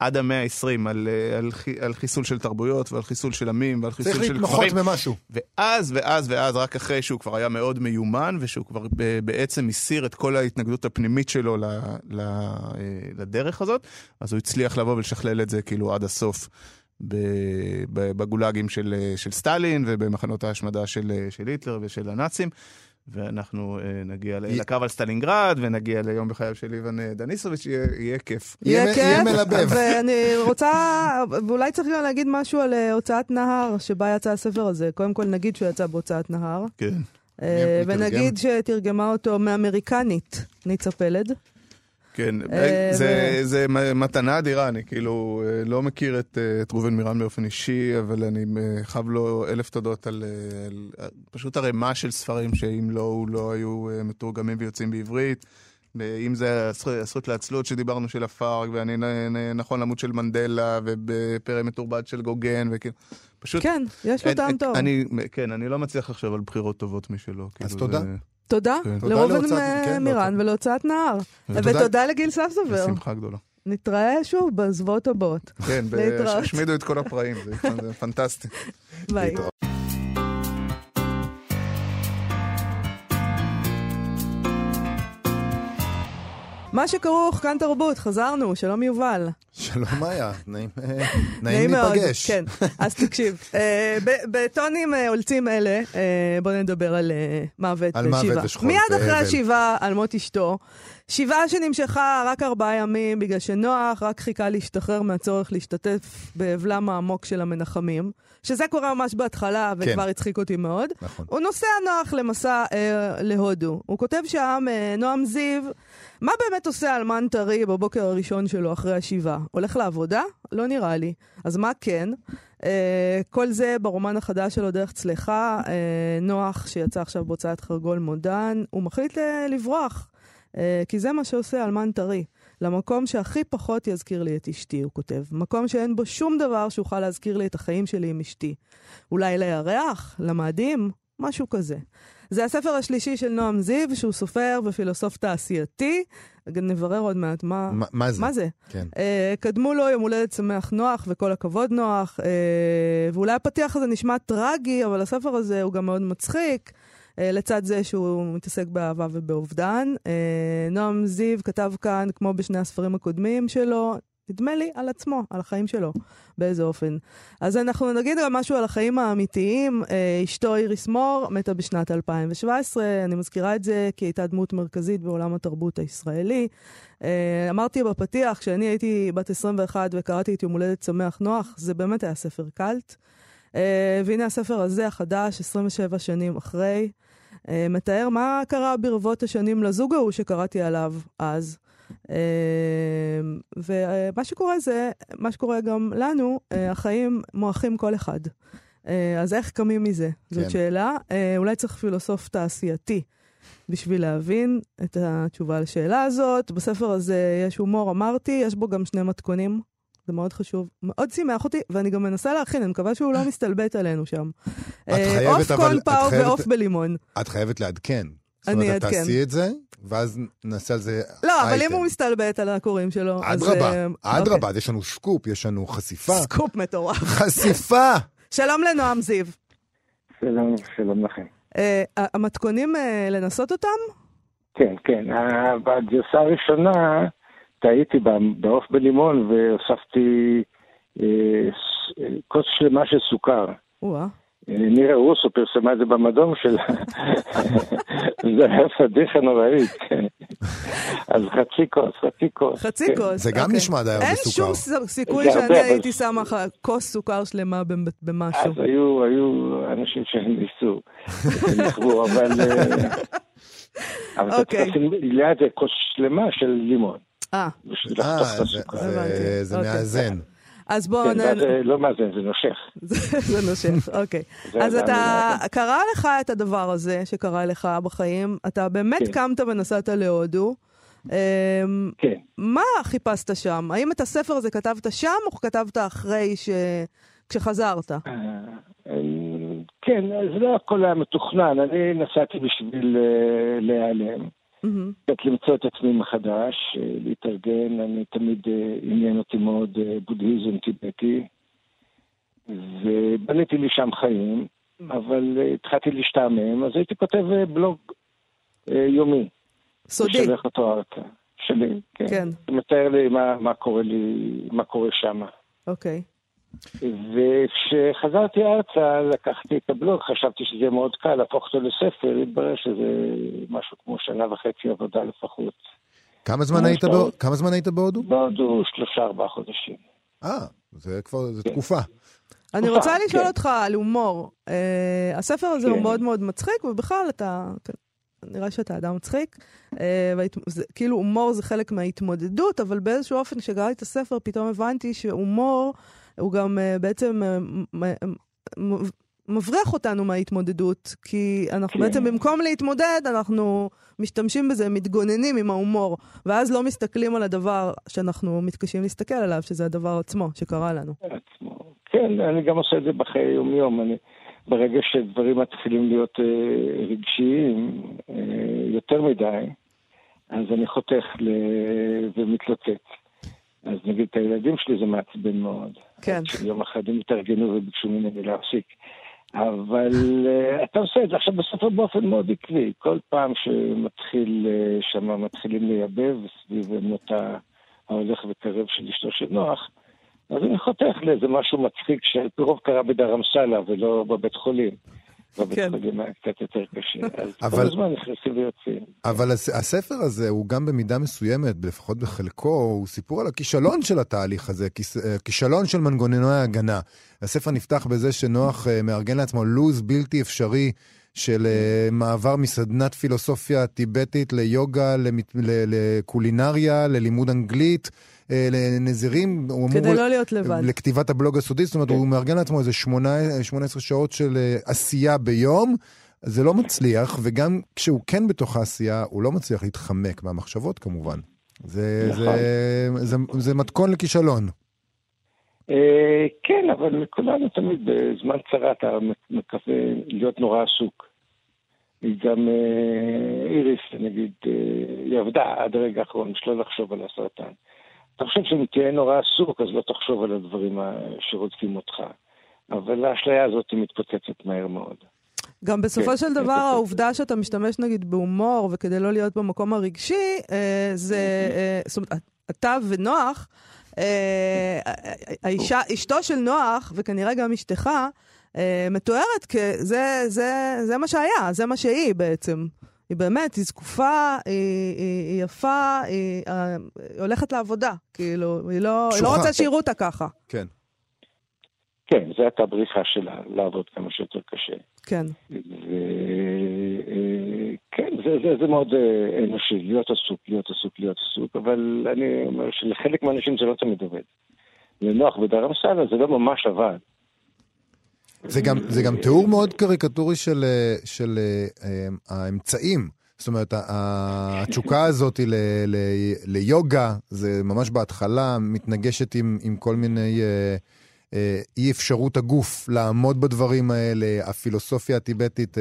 C: עד המאה ה-20, על, אה, על, על חיסול של תרבויות ועל חיסול של עמים ועל חיסול
B: צריך
C: של
B: להתמחות במשהו.
C: ואז, ואז, ואז, רק אחרי שהוא כבר היה מאוד מיומן, ושהוא כבר בעצם הסיר את כל ההתנגדות הפנימית שלו ל, ל, אה, לדרך הזאת, אז הוא הצליח לבוא ולשכלל את זה כאילו עד הסוף. ב- ב- בגולאגים של, של סטלין ובמחנות ההשמדה של, של היטלר ושל הנאצים. ואנחנו אה, נגיע ל-
B: י-
C: לקרב על סטלינגרד, ונגיע ליום בחייו של איוון אה, דניסוביץ', יהיה, יהיה כיף.
B: יהיה יהיה
A: כיף,
B: מלבב.
A: ואני רוצה, ואולי צריך גם להגיד משהו על אה, הוצאת נהר, שבה יצא הספר הזה. קודם כל נגיד שהוא יצא בהוצאת נהר,
C: כן.
B: תרגם?
A: ונגיד שתרגמה אותו מאמריקנית, ניצה פלד.
C: כן,
A: אה,
C: זה, זה מ- מתנה אדירה, אני כאילו אה, לא מכיר את, אה, את ראובן מירן באופן אישי, אבל אני אה, חייב לו אלף תודות על, אה, על פשוט ערימה של ספרים שאם לא, הוא לא היו אה, מתורגמים ויוצאים בעברית. אם זה הזכות- לעצלות שדיברנו של הפארק, ואני נכון למות של מנדלה, ובפרא מתורבת של גוגן, וכאילו, פשוט...
A: כן, יש לו טעם טוב.
C: אני, כן, אני לא מצליח לחשוב על בחירות טובות משלו.
B: אז
C: כאילו,
B: תודה.
C: זה-
A: תודה
C: כן.
A: לראובן אה,
B: כן,
A: מירן
B: להוצאת-
A: ולהוצאת נהר.
B: ותודה-
A: לגיל ספסובר.
C: בשמחה גדולה.
A: נתראה שוב בזוועות הבאות.
C: כן, ב-
A: להתראות.
C: השמידו את כל הפראים, זה פנטסטי.
A: ביי. מה שכרוך, כאן תרבות, חזרנו, שלום יובל.
B: שלום מאיה, נעים להיפגש.
A: כן. אז תקשיב, אה, בטונים אה, עולצים אלה, אה, בוא נדבר על מוות ושיבה. מיד אחרי. השיבה על מות אשתו, שיבה שנמשכה רק ארבעה ימים בגלל שנוח רק חיכה להשתחרר מהצורך להשתתף באבלם העמוק של המנחמים, שזה קורה ממש בהתחלה וכבר הצחיק אותי מאוד.
B: נכון.
A: הוא נוסע נוח למסע אה, להודו. הוא כותב שם, אה, נועם זיו, מה באמת עושה אלמן טרי בבוקר הראשון שלו אחרי השבעה? הולך לעבודה? לא נראה לי. אז מה כן? אה, כל זה ברומן החדש שלו, דרך צלחה, אה, נוח, שיצא עכשיו בהוצאת חרגול מודן, הוא מחליט אה, לברוח. אה, כי זה מה שעושה אלמן טרי. למקום שהכי פחות יזכיר לי את אשתי, הוא כותב. מקום שאין בו שום דבר שאוכל להזכיר לי את החיים שלי עם אשתי. אולי לירח? למאדים? משהו כזה. זה הספר השלישי של נועם זיו, שהוא סופר ופילוסוף תעשייתי. נברר עוד מעט מה,
B: מה- מה זה?
A: מה זה.
B: כן.
A: אה, קדמו לו יום הולדת שמח נוח, וכל הכבוד נוח. אה, ואולי הפתיח הזה נשמע טרגי, אבל הספר הזה הוא גם מאוד מצחיק. אה, לצד זה שהוא מתעסק באהבה ובאובדן. אה, נועם זיו כתב כאן, כמו בשני הספרים הקודמים שלו, נדמה לי על עצמו, על החיים שלו, באיזה אופן. אז אנחנו נגיד גם משהו על החיים האמיתיים. אה, אשתו איריס מור מתה בשנת 2017, אני מזכירה את זה כי הייתה דמות מרכזית בעולם התרבות הישראלי. אה, אמרתי בפתיח, כשאני הייתי בת 21 וקראתי את יום הולדת שמח נוח, זה באמת היה ספר קאלט. אה, והנה הספר הזה, החדש, 27 שנים אחרי, מתאר מה קרה ברבות השנים לזוג ההוא שקראתי עליו אז. אה, ומה שקורה זה, מה שקורה גם לנו, אה, החיים מועכים כל אחד. אה, אז איך קמים מזה? זאת
B: כן.
A: שאלה. אה, אולי צריך פילוסוף תעשייתי בשביל להבין את התשובה לשאלה הזאת. בספר הזה יש הומור, אמרתי, יש בו גם שני מתכונים. זה מאוד חשוב, מאוד שימח אותי, ואני גם מנסה להכין, אני מקווה שהוא לא מסתלבט עלינו שם. אה,
B: חייבת, אבל- את
A: קונג פאו
B: חייבת-
A: ועוף בלימון.
B: את חייבת לעדכן. זאת
A: אני
B: אומרת, את
A: אעדכן.
B: תעשי את זה, ואז נעשה על זה
A: לא, אבל אם
B: אייטם.
A: הוא מסתלבט על הקוראים שלו, אז...
B: אדרבה,
A: אה,
B: אדרבה,
A: אוקיי.
B: יש לנו סקופ, יש לנו חשיפה.
A: סקופ מטורף.
B: חשיפה!
A: שלום לנועם זיו.
D: שלום, שלום לכם.
A: אה, המתכונים, אה, לנסות אותם?
D: כן, כן. בגרסה הראשונה טעיתי ב- בעוף בלימון והוספתי אה, כוס שלמה של סוכר. אה, נירה רוסו פרסמה את זה במדום שלה. זה היה פדיחה נוראית. אז חצי כוס, חצי כוס.
A: חצי
D: כן.
A: כוס.
B: זה גם
A: אוקיי.
B: נשמע די הרבה
A: אין
B: סוכר.
A: שום ס- סיכוי שאני הייתי שמה לך כוס סוכר שלמה במ- במשהו.
D: אז היו, היו אנשים שניסו, שנכוו, אבל... אה, אבל אתה
A: אוקיי.
D: צריך לשים ליד זה כוס שלמה של לימון.
A: אה,
B: אה. זה
A: אוקיי.
B: מאזן.
A: אז בואו
D: כן,
A: נ...
D: ואז זה לא מאזן, זה נושך.
A: זה נושך, אוקיי. אז אתה. קרה לך את הדבר הזה שקרה לך בחיים, אתה באמת
D: כן.
A: קמת ונסעת להודו, אמ,
D: כן.
A: מה חיפשת שם? האם את הספר הזה כתבת שם, או כתבת אחרי ש... כשחזרת?
D: אה, אה, כן, זה לא הכל היה מתוכנן, אני נסעתי בשביל אה, להיעלם.
A: מהמם.
D: קצת למצוא את עצמי מחדש, אה, להתארגן, אני תמיד אה, עניין אותי מאוד אה, בודהיזם טיבטי, ובניתי לי שם חיים, אבל אה, התחלתי להשתעמם, אז הייתי כותב בלוג יומי.
A: סודי.
D: ושולח אותו ארצה. שלי, כן.
A: כן.
D: מתאר לי מה, מה קורה לי, מה קורה שם.
A: אוקיי.
D: וכשחזרתי ארצה, לקחתי את הבלוג, חשבתי שזה יהיה מאוד קל להפוך אותו לספר, התברר שזה משהו כמו שנה וחצי עבודה לפחות.
B: כמה זמן היית. בהודו? כמה זמן היית בהודו?
D: בהודו שלושה ארבעה חודשים.
B: אה, זה כבר, זה
D: כן.
B: תקופה.
A: אני
D: תקופה,
A: רוצה לשאול
D: כן.
A: אותך על הומור. אה, הספר הזה הוא
D: כן.
A: מאוד מאוד מצחיק, ובכלל אתה... נראה שאתה אדם מצחיק. אה, כאילו הומור זה חלק מההתמודדות, אבל באיזשהו אופן, כשקראתי את הספר, פתאום הבנתי שהומור הוא גם אה, בעצם אה, מ- מבריח אותנו מההתמודדות, כי אנחנו
D: כן.
A: בעצם במקום להתמודד, אנחנו משתמשים בזה, מתגוננים עם ההומור, ואז לא מסתכלים על הדבר שאנחנו מתקשים להסתכל עליו, שזה הדבר עצמו שקרה לנו.
D: עצמו. כן, אני גם עושה את זה בחיי יום-יום. אני, ברגע שדברים מתחילים להיות אה, רגשיים אה, יותר מדי, אז אני חותך ל... ומתלוצץ. אז נגיד את הילדים שלי זה מעצבן מאוד.
A: כן.
D: עד שיום אחד הם התארגנו וביקשו ממני להפסיק. אבל uh, אתה עושה את זה עכשיו בספר באופן מאוד עקבי. כל פעם שמתחיל, uh, שם מתחילים לייבב סביב מותה ההולך וקרב של אשתו של נוח, אז אני חותך לאיזה משהו מצחיק שעל פי רוב קרה בדרמסלה ולא בבית חולים. בבית
A: כן.
D: חולים היה קצת יותר קשה. אז
B: אבל-
D: כל הזמן נכנסים ויוצאים.
B: אבל הס- הספר הזה הוא גם במידה מסוימת, לפחות בחלקו, הוא סיפור על הכישלון של התהליך הזה, אה, כישלון של מנגנוני ההגנה. הספר נפתח בזה שנוח אה, מארגן לעצמו לו"ז בלתי אפשרי של אה, מעבר מסדנת פילוסופיה טיבטית ליוגה, לקולינריה, ללימוד אנגלית, לנזירים. הוא אמור-
A: כדי לא להיות לבד.
B: לכתיבת הבלוג הסודי, זאת אומרת, הוא מארגן לעצמו איזה שמונה- 18 שעות של אה, עשייה ביום. זה לא מצליח, וגם כשהוא כן בתוך העשייה, הוא לא מצליח להתחמק מהמחשבות כמובן. זה,
D: נכון.
B: זה, זה, זה מתכון לכישלון.
D: אה, כן, אבל כולנו תמיד בזמן צרה אתה מקווה להיות נורא עסוק. היא גם אה, איריס, נגיד, אה, היא עבדה עד הרגע האחרון, שלא לחשוב על הסרטן. חושב שאם תהיה נורא עסוק, אז לא תחשוב על הדברים שרודפים אותך. אבל האשליה הזאת מתפוצצת מהר מאוד.
A: גם בסופו
D: כן,
A: של
D: כן,
A: דבר,
D: כן.
A: העובדה שאתה משתמש נגיד בהומור, וכדי לא להיות במקום הרגשי, אה, זה, אה, זאת אומרת, אתה ונוח, אה, האישה, אשתו של נוח, וכנראה גם אשתך, מתוארת כ... זה, זה, זה מה שהיה, זה מה שהיא בעצם. היא באמת, היא זקופה, היא, היא, היא יפה, היא, אה, היא הולכת לעבודה, כאילו, היא לא, היא לא. רוצה שיראו אותה ככה.
B: כן.
D: כן, זו הייתה הבריחה שלה, לעבוד כמה שיותר קשה.
A: כן.
D: וכן, זה, זה, זה מאוד אה, אנושי, להיות עסוק, להיות עסוק, להיות עסוק, אבל אני אומר שלחלק מהאנשים זה לא תמיד עובד. לנוח בדרמסלה זה לא ממש עבד.
B: זה גם, זה גם תיאור מאוד קריקטורי של, אה, של אה, אה, האמצעים. זאת אומרת, התשוקה הזאת ל, ל, ליוגה, זה ממש בהתחלה מתנגשת עם, עם כל מיני אי אפשרות הגוף לעמוד בדברים האלה, הפילוסופיה הטיבטית,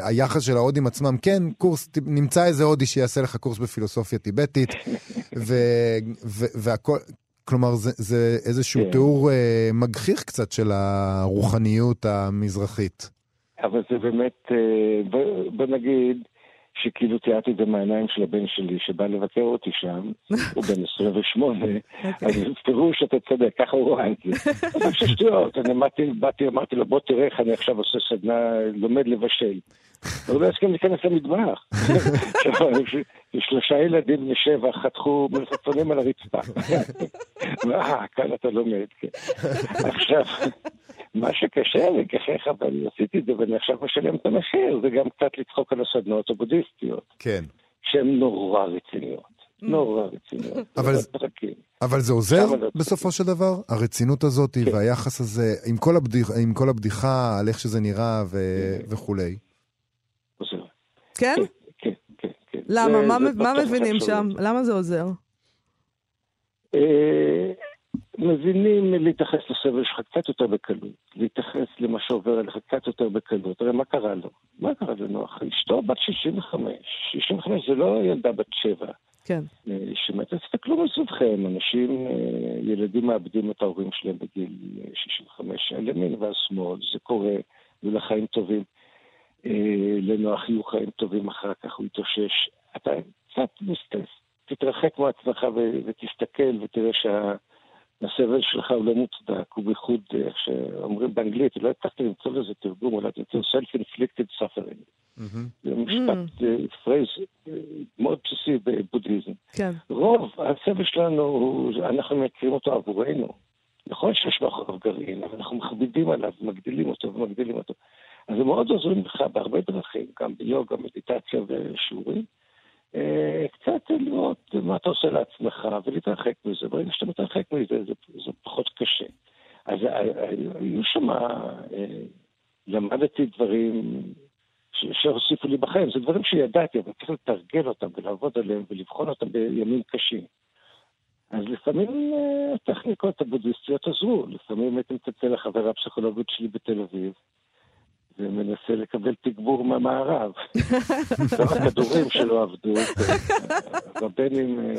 B: היחס של ההודים עצמם, כן, קורס, נמצא איזה הודי שיעשה לך קורס בפילוסופיה טיבטית, ו, ו, והכל, כלומר, זה, זה איזשהו
D: כן.
B: תיאור אה, מגחיך קצת של הרוחניות המזרחית.
D: אבל זה באמת, אה, בוא- בוא נגיד שכאילו תיארתי את זה מהעיניים של הבן שלי שבא לבקר אותי שם, הוא בן 28, אז בפירוש אתה צודק, ככה הוא רואה את זה. אבל שטויות, אני אמרתי, באתי, אמרתי לו, בוא תראה איך אני עכשיו עושה סדנה, לומד לבשל. הוא לא הסכים להיכנס למטבח. שלושה ילדים בני שבע חתכו מלפפונים על הרצפה. אה, כאן אתה לומד, כן. עכשיו, מה שקשה לגחך, אבל עשיתי את זה ואני עכשיו משלם את המחיר, זה גם קצת לצחוק על הסדנאות הבודהיסטיות,
B: כן.
D: שהן נורא רציניות. נורא רציניות.
B: אבל זה-
D: פרקים.
B: אבל זה עוזר
D: לא
B: בסופו של דבר? הרצינות הזאת
D: כן.
B: והיחס הזה, עם כל, הבדיח, עם כל הבדיחה על איך שזה נראה ו... וכולי.
D: עוזר.
A: כן? למה?
D: זה-
A: מה
D: זה
A: מה מבינים. שם? למה זה עוזר?
D: אה, מבינים להתייחס לסבל שלך קצת יותר בקלות, להתייחס למה שעובר עליך קצת יותר בקלות. הרי מה קרה לו? מה קרה לנוח? אשתו בת 65. 65 זה לא ילדה בת 7.
A: כן.
D: אה, שמתה, תסתכלו מסביבכם, אנשים, אה, ילדים מאבדים את ההורים שלהם בגיל אה, 65, הימין והשמאל, זה קורה, יהיו לה חיים טובים. אה, לנוח יהיו חיים טובים אחר כך, הוא יתאושש. אתה קצת מסתס, תתרחק מעצמך ו- ותסתכל ותראה שהסבל שלך הוא לא מוצדק, הוא בייחוד, אה, איך שאומרים באנגלית, לא הצלחתי למצוא לזה תרגום, אולי תמצוא self-inflicted suffering. זה משפט, אה, phrase אה, מאוד בסיסי בבודהיזם.
A: כן.
D: רוב הסבל שלנו, אנחנו מכירים אותו עבורנו. נכון שיש מאחוריו גרעין, אבל אנחנו מכבידים עליו, מגדילים אותו ומגדילים אותו. אז זה מאוד עוזרים לך בהרבה דרכים, גם ביוגה, מדיטציה ושיעורים. אה, קצת לראות מה אתה עושה לעצמך ולהתרחק מזה. ברגע שאתה מתרחק מזה, זה, זה פחות קשה. אז אה, אה, היו שם, למדתי דברים שהוסיפו לי בחיים. זה דברים שידעתי, אבל צריך לתרגל אותם ולעבוד עליהם ולבחון אותם בימים קשים. אז לפעמים הטכניקות הבודהיסטיות עזרו. לפעמים הייתי מצלצל לחברה הפסיכולוגית שלי בתל אביב, ומנסה לקבל תגבור מהמערב. גם הכדורים שלא עבדו, רבנים אה,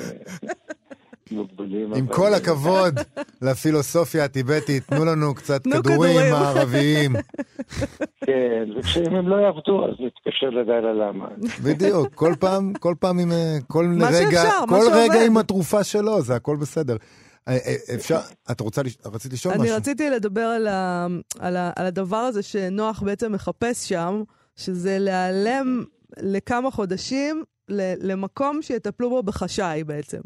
D: מוגבלים.
B: עם כל הכבוד לפילוסופיה הטיבטית, תנו לנו קצת כדורים. מערביים.
D: כן, וכשאם הם לא יעבדו, אז נתקשר ללילה למה.
B: בדיוק, כל פעם, כל פעם עם, אה, כל
A: מה
B: רגע,
A: שאפשר, מה
B: כל רגע. עם התרופה שלו, זה הכל בסדר. אה, אה, אפשר, את רוצה, רצית לשאול
A: אני
B: משהו?
A: רציתי לדבר על, ה, על, ה, על הדבר הזה שנוח בעצם מחפש שם, שזה להיעלם לכמה חודשים ל, למקום שיטפלו בו בחשאי בעצם.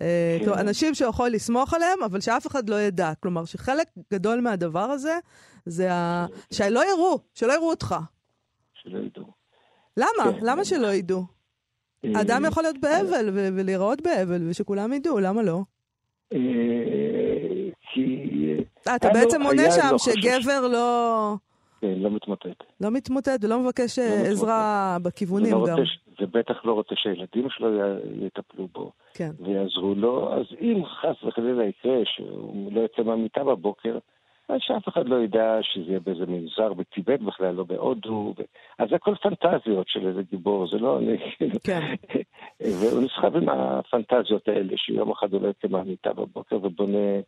A: אה. כלומר, אנשים שיכול לסמוך עליהם, אבל שאף אחד לא ידע. כלומר, שחלק גדול מהדבר הזה, זה ה... שלא יראו, שלא יראו אותך.
D: שלא ידעו.
A: למה?
D: כן.
A: למה שלא ידעו? אדם יכול להיות באבל ולהיראות באבל, ושכולם ידעו, למה לא?
D: אה, כי...
A: אה, אתה בעצם
D: היה
A: שם. שגבר לא...
D: כן, לא מתמוטט.
A: לא מתמוטט ולא מבקש אה,
D: מתמוטט.
A: עזרה בכיוונים גם.
D: ובטח לא רוצה שהילדים שלו יטפלו בו
A: כן.
D: ויעזרו לו, אז אם חס וחלילה יקרה שהוא לא יוצא מהמיטה בבוקר, שאף אחד לא ידע שזה יהיה באיזה מנזר בטיבט בכלל, לא בהודו. ו... אז זה הכל פנטזיות של איזה גיבור, זה לא אני...
A: כן.
D: והוא נסחב עם הפנטזיות האלה, שיום אחד הוא לא מהמיטה בבוקר ובונה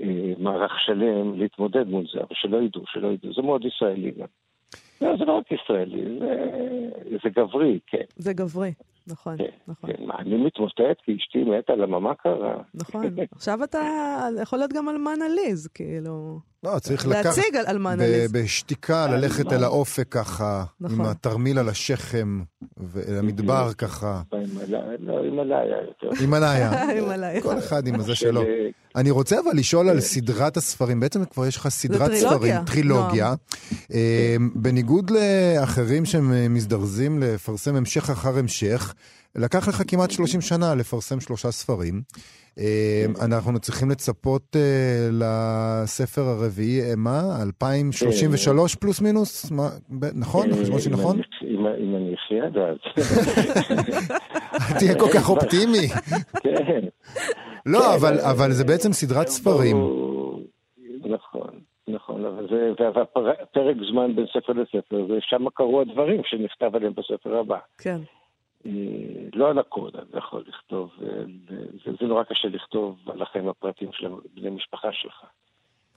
D: אה, מערך שלם להתמודד מול זה, אבל שלא ידעו, שלא ידעו. זה מאוד ישראלי גם. לא, זה לא רק ישראלי, זה, זה גברי, כן.
A: זה גברי, נכון,
D: כן,
A: נכון.
D: כן. מה, אני מתמוטט כי אשתי מתה, למה מה קרה?
A: נכון. עכשיו אתה יכול להיות גם אלמן עליז, כאילו...
B: לא, צריך לקחת...
A: להציג על אלמן עליז.
B: בשתיקה ללכת אל האופק ככה,
A: נכון.
B: עם התרמיל על השכם, והמדבר ככה.
D: בהימאליה- לא, הימאליה יותר.
B: הימאליה.
A: הימאליה.
B: כל אחד עם הזה
D: של,
B: שלו.
D: אה,
B: אני רוצה אבל לשאול על סדרת הספרים. בעצם כבר יש לך סדרת ספרים, טרילוגיה. אה, בניגוד לאחרים שהם אה, מזדרזים לפרסם המשך אחר המשך, לקח לך כמעט 30 שנה לפרסם שלושה ספרים. אה, אנחנו צריכים לצפות אה, לספר הרביעי, אה, מה? 2033 פלוס מינוס? נכון?
D: אה,
B: החשבון שלי נכון?
D: אם- אני אחיה עד אז.
B: תהיה כל כך אופטימי.
D: כן.
B: לא,
D: כן,
B: אבל-
D: אה,
B: אבל זה בעצם סדרת ספרים.
D: נכון, נכון, אבל זה, והפרק זמן בין ספר לספר, ושם קרו הדברים שנכתב עליהם בספר הבא.
A: כן.
D: אה, לא על הכל, אתה יכול לכתוב, אה, זה, זה נורא קשה לכתוב על החיים הפרטיים של בני משפחה שלך.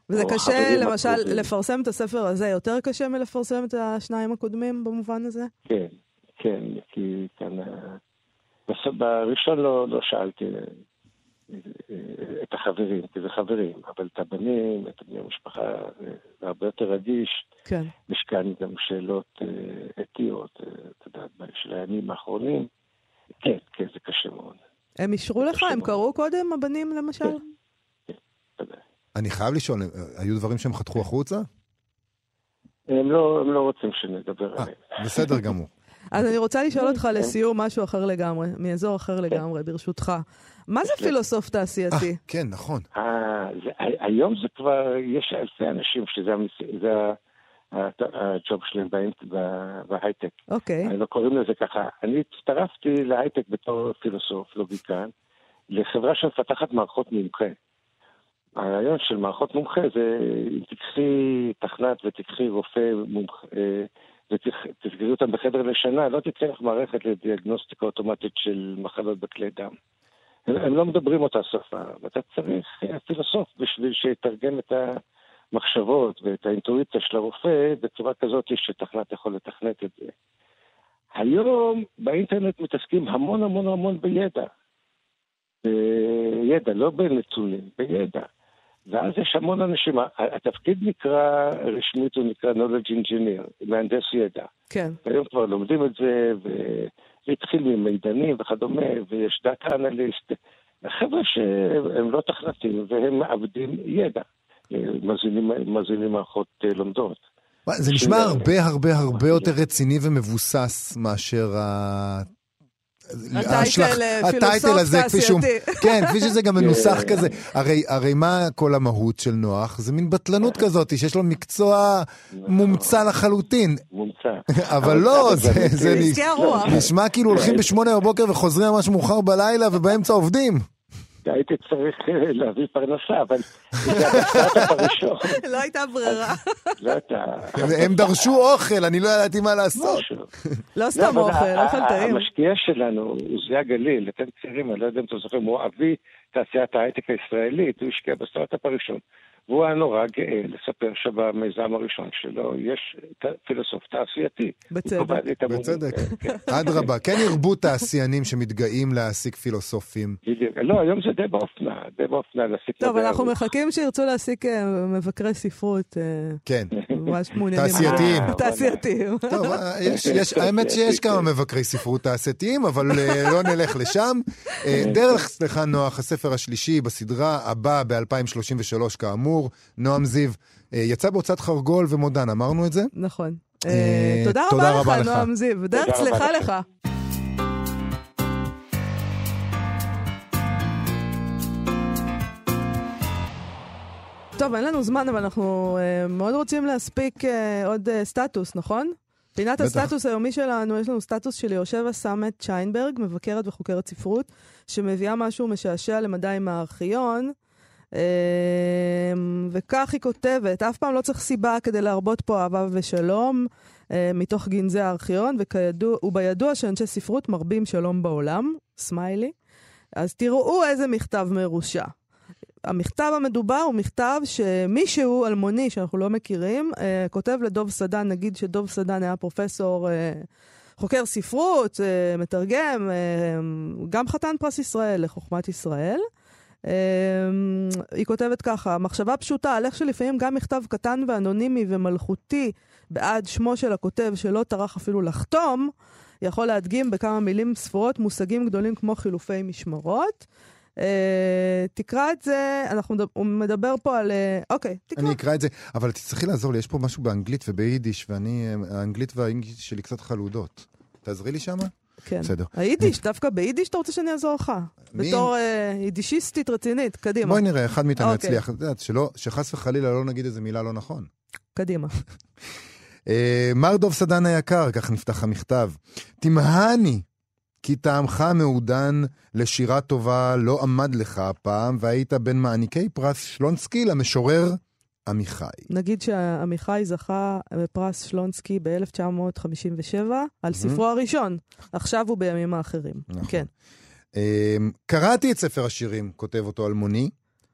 A: וזה קשה, למשל,
D: הקרובים.
A: לפרסם את הספר הזה יותר קשה מלפרסם את השניים הקודמים במובן הזה?
D: כן, כן, כי כאן... אה, בראשון לא, לא שאלתי את החברים, כי זה חברים, אבל את הבנים, את בני המשפחה, זה הרבה יותר רגיש.
A: כן.
D: יש כאן גם שאלות אה, אתיות, אה, אתה יודע, של הימים האחרונים. כן, כן, זה קשה מאוד.
A: הם אישרו לך? הם קראו קודם, הבנים למשל?
D: כן. יודע.
B: אני חייב לשאול, אה, היו דברים שהם חתכו החוצה?
D: הם לא, הם לא רוצים שנדבר עליהם.
B: בסדר גמור.
A: אז אני רוצה לשאול אותך לסיום משהו אחר לגמרי, מאזור אחר לגמרי, ברשותך. מה זה פילוסוף
B: אה,
A: תעשייתי?
B: כן, נכון.
D: אה, זה, ה- היום זה כבר, יש אלפי אנשים שזה הג'וב שלהם בהייטק.
A: אוקיי.
D: אני לא קוראים לזה ככה. אני הצטרפתי להייטק בתור פילוסוף, לוגיקן, לחברה שמפתחת מערכות מומחה. הרעיון של מערכות מומחה זה תקחי תכנת ותקחי רופא מומחה אה, ותסגרי אותם בחדר לשנה, לא תצא לך מערכת לדיאגנוסטיקה אוטומטית של מחלות בכלי דם. הם, לא מדברים אותה שפה, ואתה צריך אה, פילוסוף בשביל שיתרגם את המחשבות ואת האינטואיציה של הרופא בצורה כזאת שתכנת יכול לתכנת את זה. היום באינטרנט מתעסקים המון המון המון בידע. בידע, לא בנתונים, בידע. ואז יש המון אנשים, התפקיד נקרא, רשמית הוא נקרא knowledge engineer, מהנדס ידע.
A: כן.
D: היום כבר לומדים את זה, וזה התחיל ממידנים וכדומה, ויש דאטה אנליסט. חבר'ה שהם לא תכנתים והם מאבדים ידע. מזינים, מזינים מערכות אה, לומדות.
B: זה נשמע הרבה הרבה הרבה יותר רציני ומבוסס מאשר.
A: הטייטל, אה,
B: הטייטל הזה, כפי שהוא... כן, כפי שזה גם מנוסח כזה. הרי, הרי מה כל המהות של נוח? זה מין בטלנות כזאת, שיש לו מקצוע מומצא לחלוטין.
D: מומצא.
B: אבל לא, זה. נשמע כאילו הולכים בשמונה בבוקר וחוזרים ממש מאוחר בלילה ובאמצע עובדים.
D: הייתי צריך אה, להביא פרנסה, אבל זה הסטארט-אפ הראשון.
A: לא הייתה ברירה.
D: לא אתה...
B: הם דרשו אוכל, אני לא ידעתי מה לעשות.
D: משהו.
A: לא סתם
D: אבל
A: אוכל,
D: ה-
A: אוכל טעים.
D: המשקיע שלנו הוא זיה גליל, אתם צעירים, אני לא יודע אם אתם זוכרים, הוא אבי תעשיית ההייטק הישראלית, הוא השקיע בסטארט-אפ הראשון. והוא היה נורא גאה לספר שבמיזם הראשון שלו יש פילוסוף תעשייתי.
A: בצדק.
B: בצדק.
D: כן, כן.
B: אדרבה, כן ירבו תעשיינים שמתגאים להעסיק פילוסופים.
D: בדיוק. לא, היום זה די באופנה, די באופנה להסיק
A: טוב,
D: מדעי
A: אנחנו
D: הרוח.
A: מחכים שירצו להעסיק אה, מבקרי ספרות, אה,
B: כן.
A: ממש מעוניינים.
B: תעשייתיים.
A: תעשייתיים.
B: טוב, אה, יש, יש, האמת שיש כמה מבקרי ספרות תעשייתיים, אבל אה, לא נלך לשם. אה, דרך, סליחה, נוח, הספר השלישי בסדרה הבא ב-2033 כאמור, נועם זיו, יצא בהוצאת חרגול ומודן, אמרנו את זה?
A: נכון. תודה רבה לך. נועם זיו. דרך
D: לכם.
A: לך. טוב, אין לנו זמן, אבל אנחנו אה, מאוד רוצים להספיק אה, עוד אה, סטטוס, נכון? פינת
B: בטח.
A: הסטטוס היומי שלנו, יש לנו סטטוס של יהושבע סאמט שיינברג, מבקרת וחוקרת ספרות, שמביאה משהו משעשע למדי מהארכיון. אה, וכך היא כותבת, אף פעם לא צריך סיבה כדי להרבות פה אהבה ושלום אה, מתוך גנזי הארכיון, וכידוע, ובידוע שאנשי ספרות מרבים שלום בעולם, סמיילי. אז תראו איזה מכתב מרושע. המכתב המדובר הוא מכתב שמישהו אלמוני שאנחנו לא מכירים, אה, כותב לדוב סדן, נגיד שדוב סדן היה פרופסור, אה, חוקר ספרות, אה, מתרגם, אה, גם חתן פרס ישראל לחוכמת ישראל. אה, היא כותבת ככה, מחשבה פשוטה על איך שלפעמים גם מכתב קטן ואנונימי ומלכותי בעד שמו של הכותב שלא טרח אפילו לחתום, יכול להדגים בכמה מילים ספורות מושגים גדולים כמו חילופי משמרות. Uh, תקרא את זה, אנחנו מדבר, הוא מדבר פה על... Uh, אוקיי, תקרא.
B: אני אקרא את זה, אבל תצטרכי לעזור לי, יש פה משהו באנגלית וביידיש, ואני, אה, האנגלית והאנגלית שלי קצת חלודות. תעזרי לי שמה?
A: כן.
B: בסדר.
A: היידיש, דווקא ביידיש אתה רוצה שאני אעזור לך?
B: מי?
A: בתור uh, יידישיסטית רצינית, קדימה.
B: בואי נראה, אחד מאיתנו
A: אוקיי.
B: יצליח. את יודעת, שלא- שחס וחלילה לא נגיד איזה מילה לא נכון.
A: קדימה.
B: אה, מר דוב סדן היקר, כך נפתח המכתב, תמהני כי טעמך מעודן לשירה טובה לא עמד לך הפעם, והיית בין מעניקי פרס שלונסקי למשורר עמיחי.
A: נגיד שעמיחי זכה בפרס שלונסקי ב-1957 על ספרו הראשון. עכשיו הוא בימים האחרים.
B: נכון.
A: כן.
B: אה, קראתי את ספר השירים, כותב אותו אלמוני,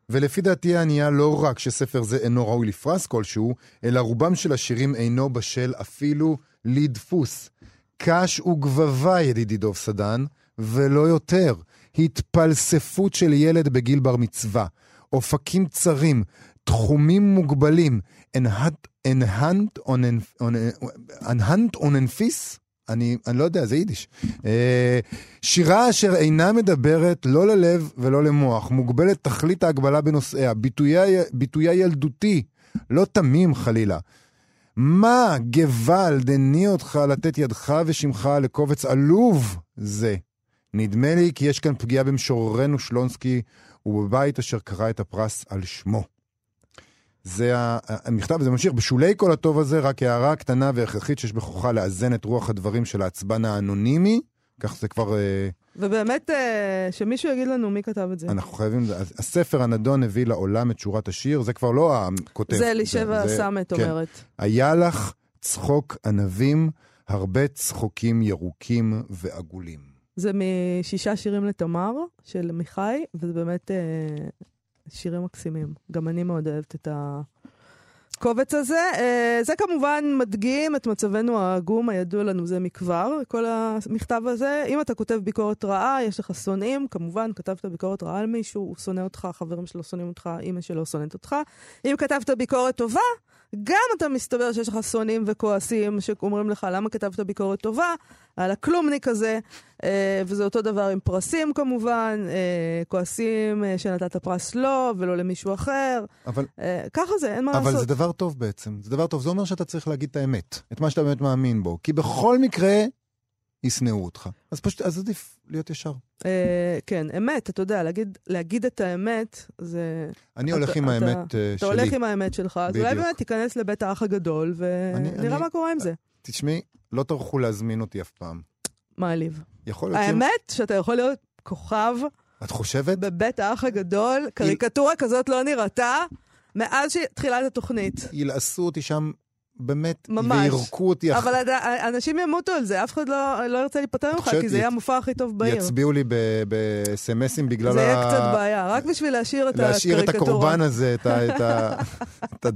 B: ולפי דעתי הענייה לא רק שספר זה אינו ראוי לפרס כלשהו, אלא רובם של השירים אינו בשל אפילו לדפוס. קש וגבבה, ידידי דוב סדן, ולא יותר. התפלספות של ילד בגיל בר מצווה. אופקים צרים, תחומים מוגבלים. אנהנט אוננפיס? אני, אני לא יודע, זה יידיש. אה, שירה אשר אינה מדברת לא ללב ולא למוח, מוגבלת תכלית ההגבלה בנושאיה, ביטויה, ביטויה ילדותי, לא תמים חלילה. מה גוואלד הניע אותך לתת ידך ושמך לקובץ עלוב זה? נדמה לי כי יש כאן פגיעה במשוררנו שלונסקי ובבית אשר קרא את הפרס על שמו. זה המכתב הזה ממשיך, בשולי כל הטוב הזה, רק הערה קטנה והכרחית שיש בכוחה לאזן את רוח הדברים של העצבן האנונימי. כך זה כבר, אה,
A: ובאמת, אה, שמישהו יגיד לנו מי כתב את זה.
B: אנחנו חייבים, הספר הנדון הביא לעולם את שורת השיר, זה כבר לא הכותב.
A: זה אלישבע סמט
B: כן.
A: אומרת.
B: היה לך צחוק ענבים, הרבה צחוקים ירוקים ועגולים.
A: זה משישה שירים לתמר של מיכאי, וזה באמת אה, שירים מקסימים. גם אני מאוד אוהבת את הקובץ הזה. אה, זה כמובן מדגים את מצבנו העגום הידוע לנו זה מכבר, כל המכתב הזה. אם אתה כותב ביקורת רעה, יש לך שונאים, כמובן, כתבת ביקורת רעה על מישהו, הוא שונא אותך, חברים שלו שונאים אותך, אימא שלו שונאת אותך. אם כתבת ביקורת טובה, גם אתה מסתבר שיש לך שונאים וכועסים שאומרים לך למה כתבת ביקורת טובה על הכלומניק הזה, אה, וזה אותו דבר עם פרסים כמובן, אה, כועסים אה, שנתת פרס לו ולא למישהו אחר,
B: אבל,
A: ככה זה, אין מה
B: אבל
A: לעשות.
B: זה דבר טוב בעצם, זה דבר טוב, זה אומר שאתה צריך להגיד את האמת, את מה שאתה באמת מאמין בו, כי בכל מקרה ישנאו אותך. אז פשוט, אז עדיף להיות ישר.
A: אה, כן, אמת, אתה יודע, להגיד, את האמת, זה...
B: אני הולך עם האמת אה,
A: אתה
B: שלי.
A: הולך עם האמת שלך, אז אולי. באמת תיכנס לבית האח הגדול, ונראה מה קורה עם זה.
B: תשמעי, לא טרחו להזמין אותי אף פעם.
A: מעליב.
B: יכול להיות ש...
A: האמת שאתה יכול להיות כוכב
B: את חושבת?
A: בבית האח הגדול, קריקטורה כזאת לא נראתה מאז שתחילת התוכנית.
B: ילעסו אותי שם באמת,
A: ממש.
B: וירקו אותי. אח-
A: אבל אד- אנשים ימותו על זה, אף אחד לא לא ירצה להיפטר ממך, כי זה יהיה המופע הכי טוב בעיר.
B: יצביעו לי בסמסים בגלל
A: זה יהיה
B: ה-
A: קצת בעיה, רק בשביל להשאיר את
B: להשאיר את
A: הקריקטורה.
B: הקורבן הזה, את, ה, את, ה, את, ה,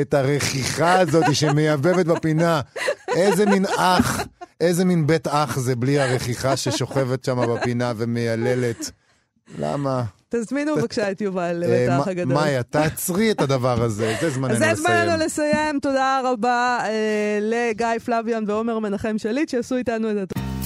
B: את הרכיכה הזאת שמייבבת בפינה. איזה מין אח, איזה מין בית אח זה בלי הרכיכה ששוכבת שם בפינה ומייללת. למה?
A: תזמינו בבקשה את יובל לבית
B: אה,
A: הגדול.
B: מאיה, תעצרי את הדבר הזה, זה זמננו
A: אז זה
B: לסיים.
A: זמננו לסיים, תודה רבה אה, לגיא פלוויאן ועומר מנחם שליט שעשו איתנו את התוכנית.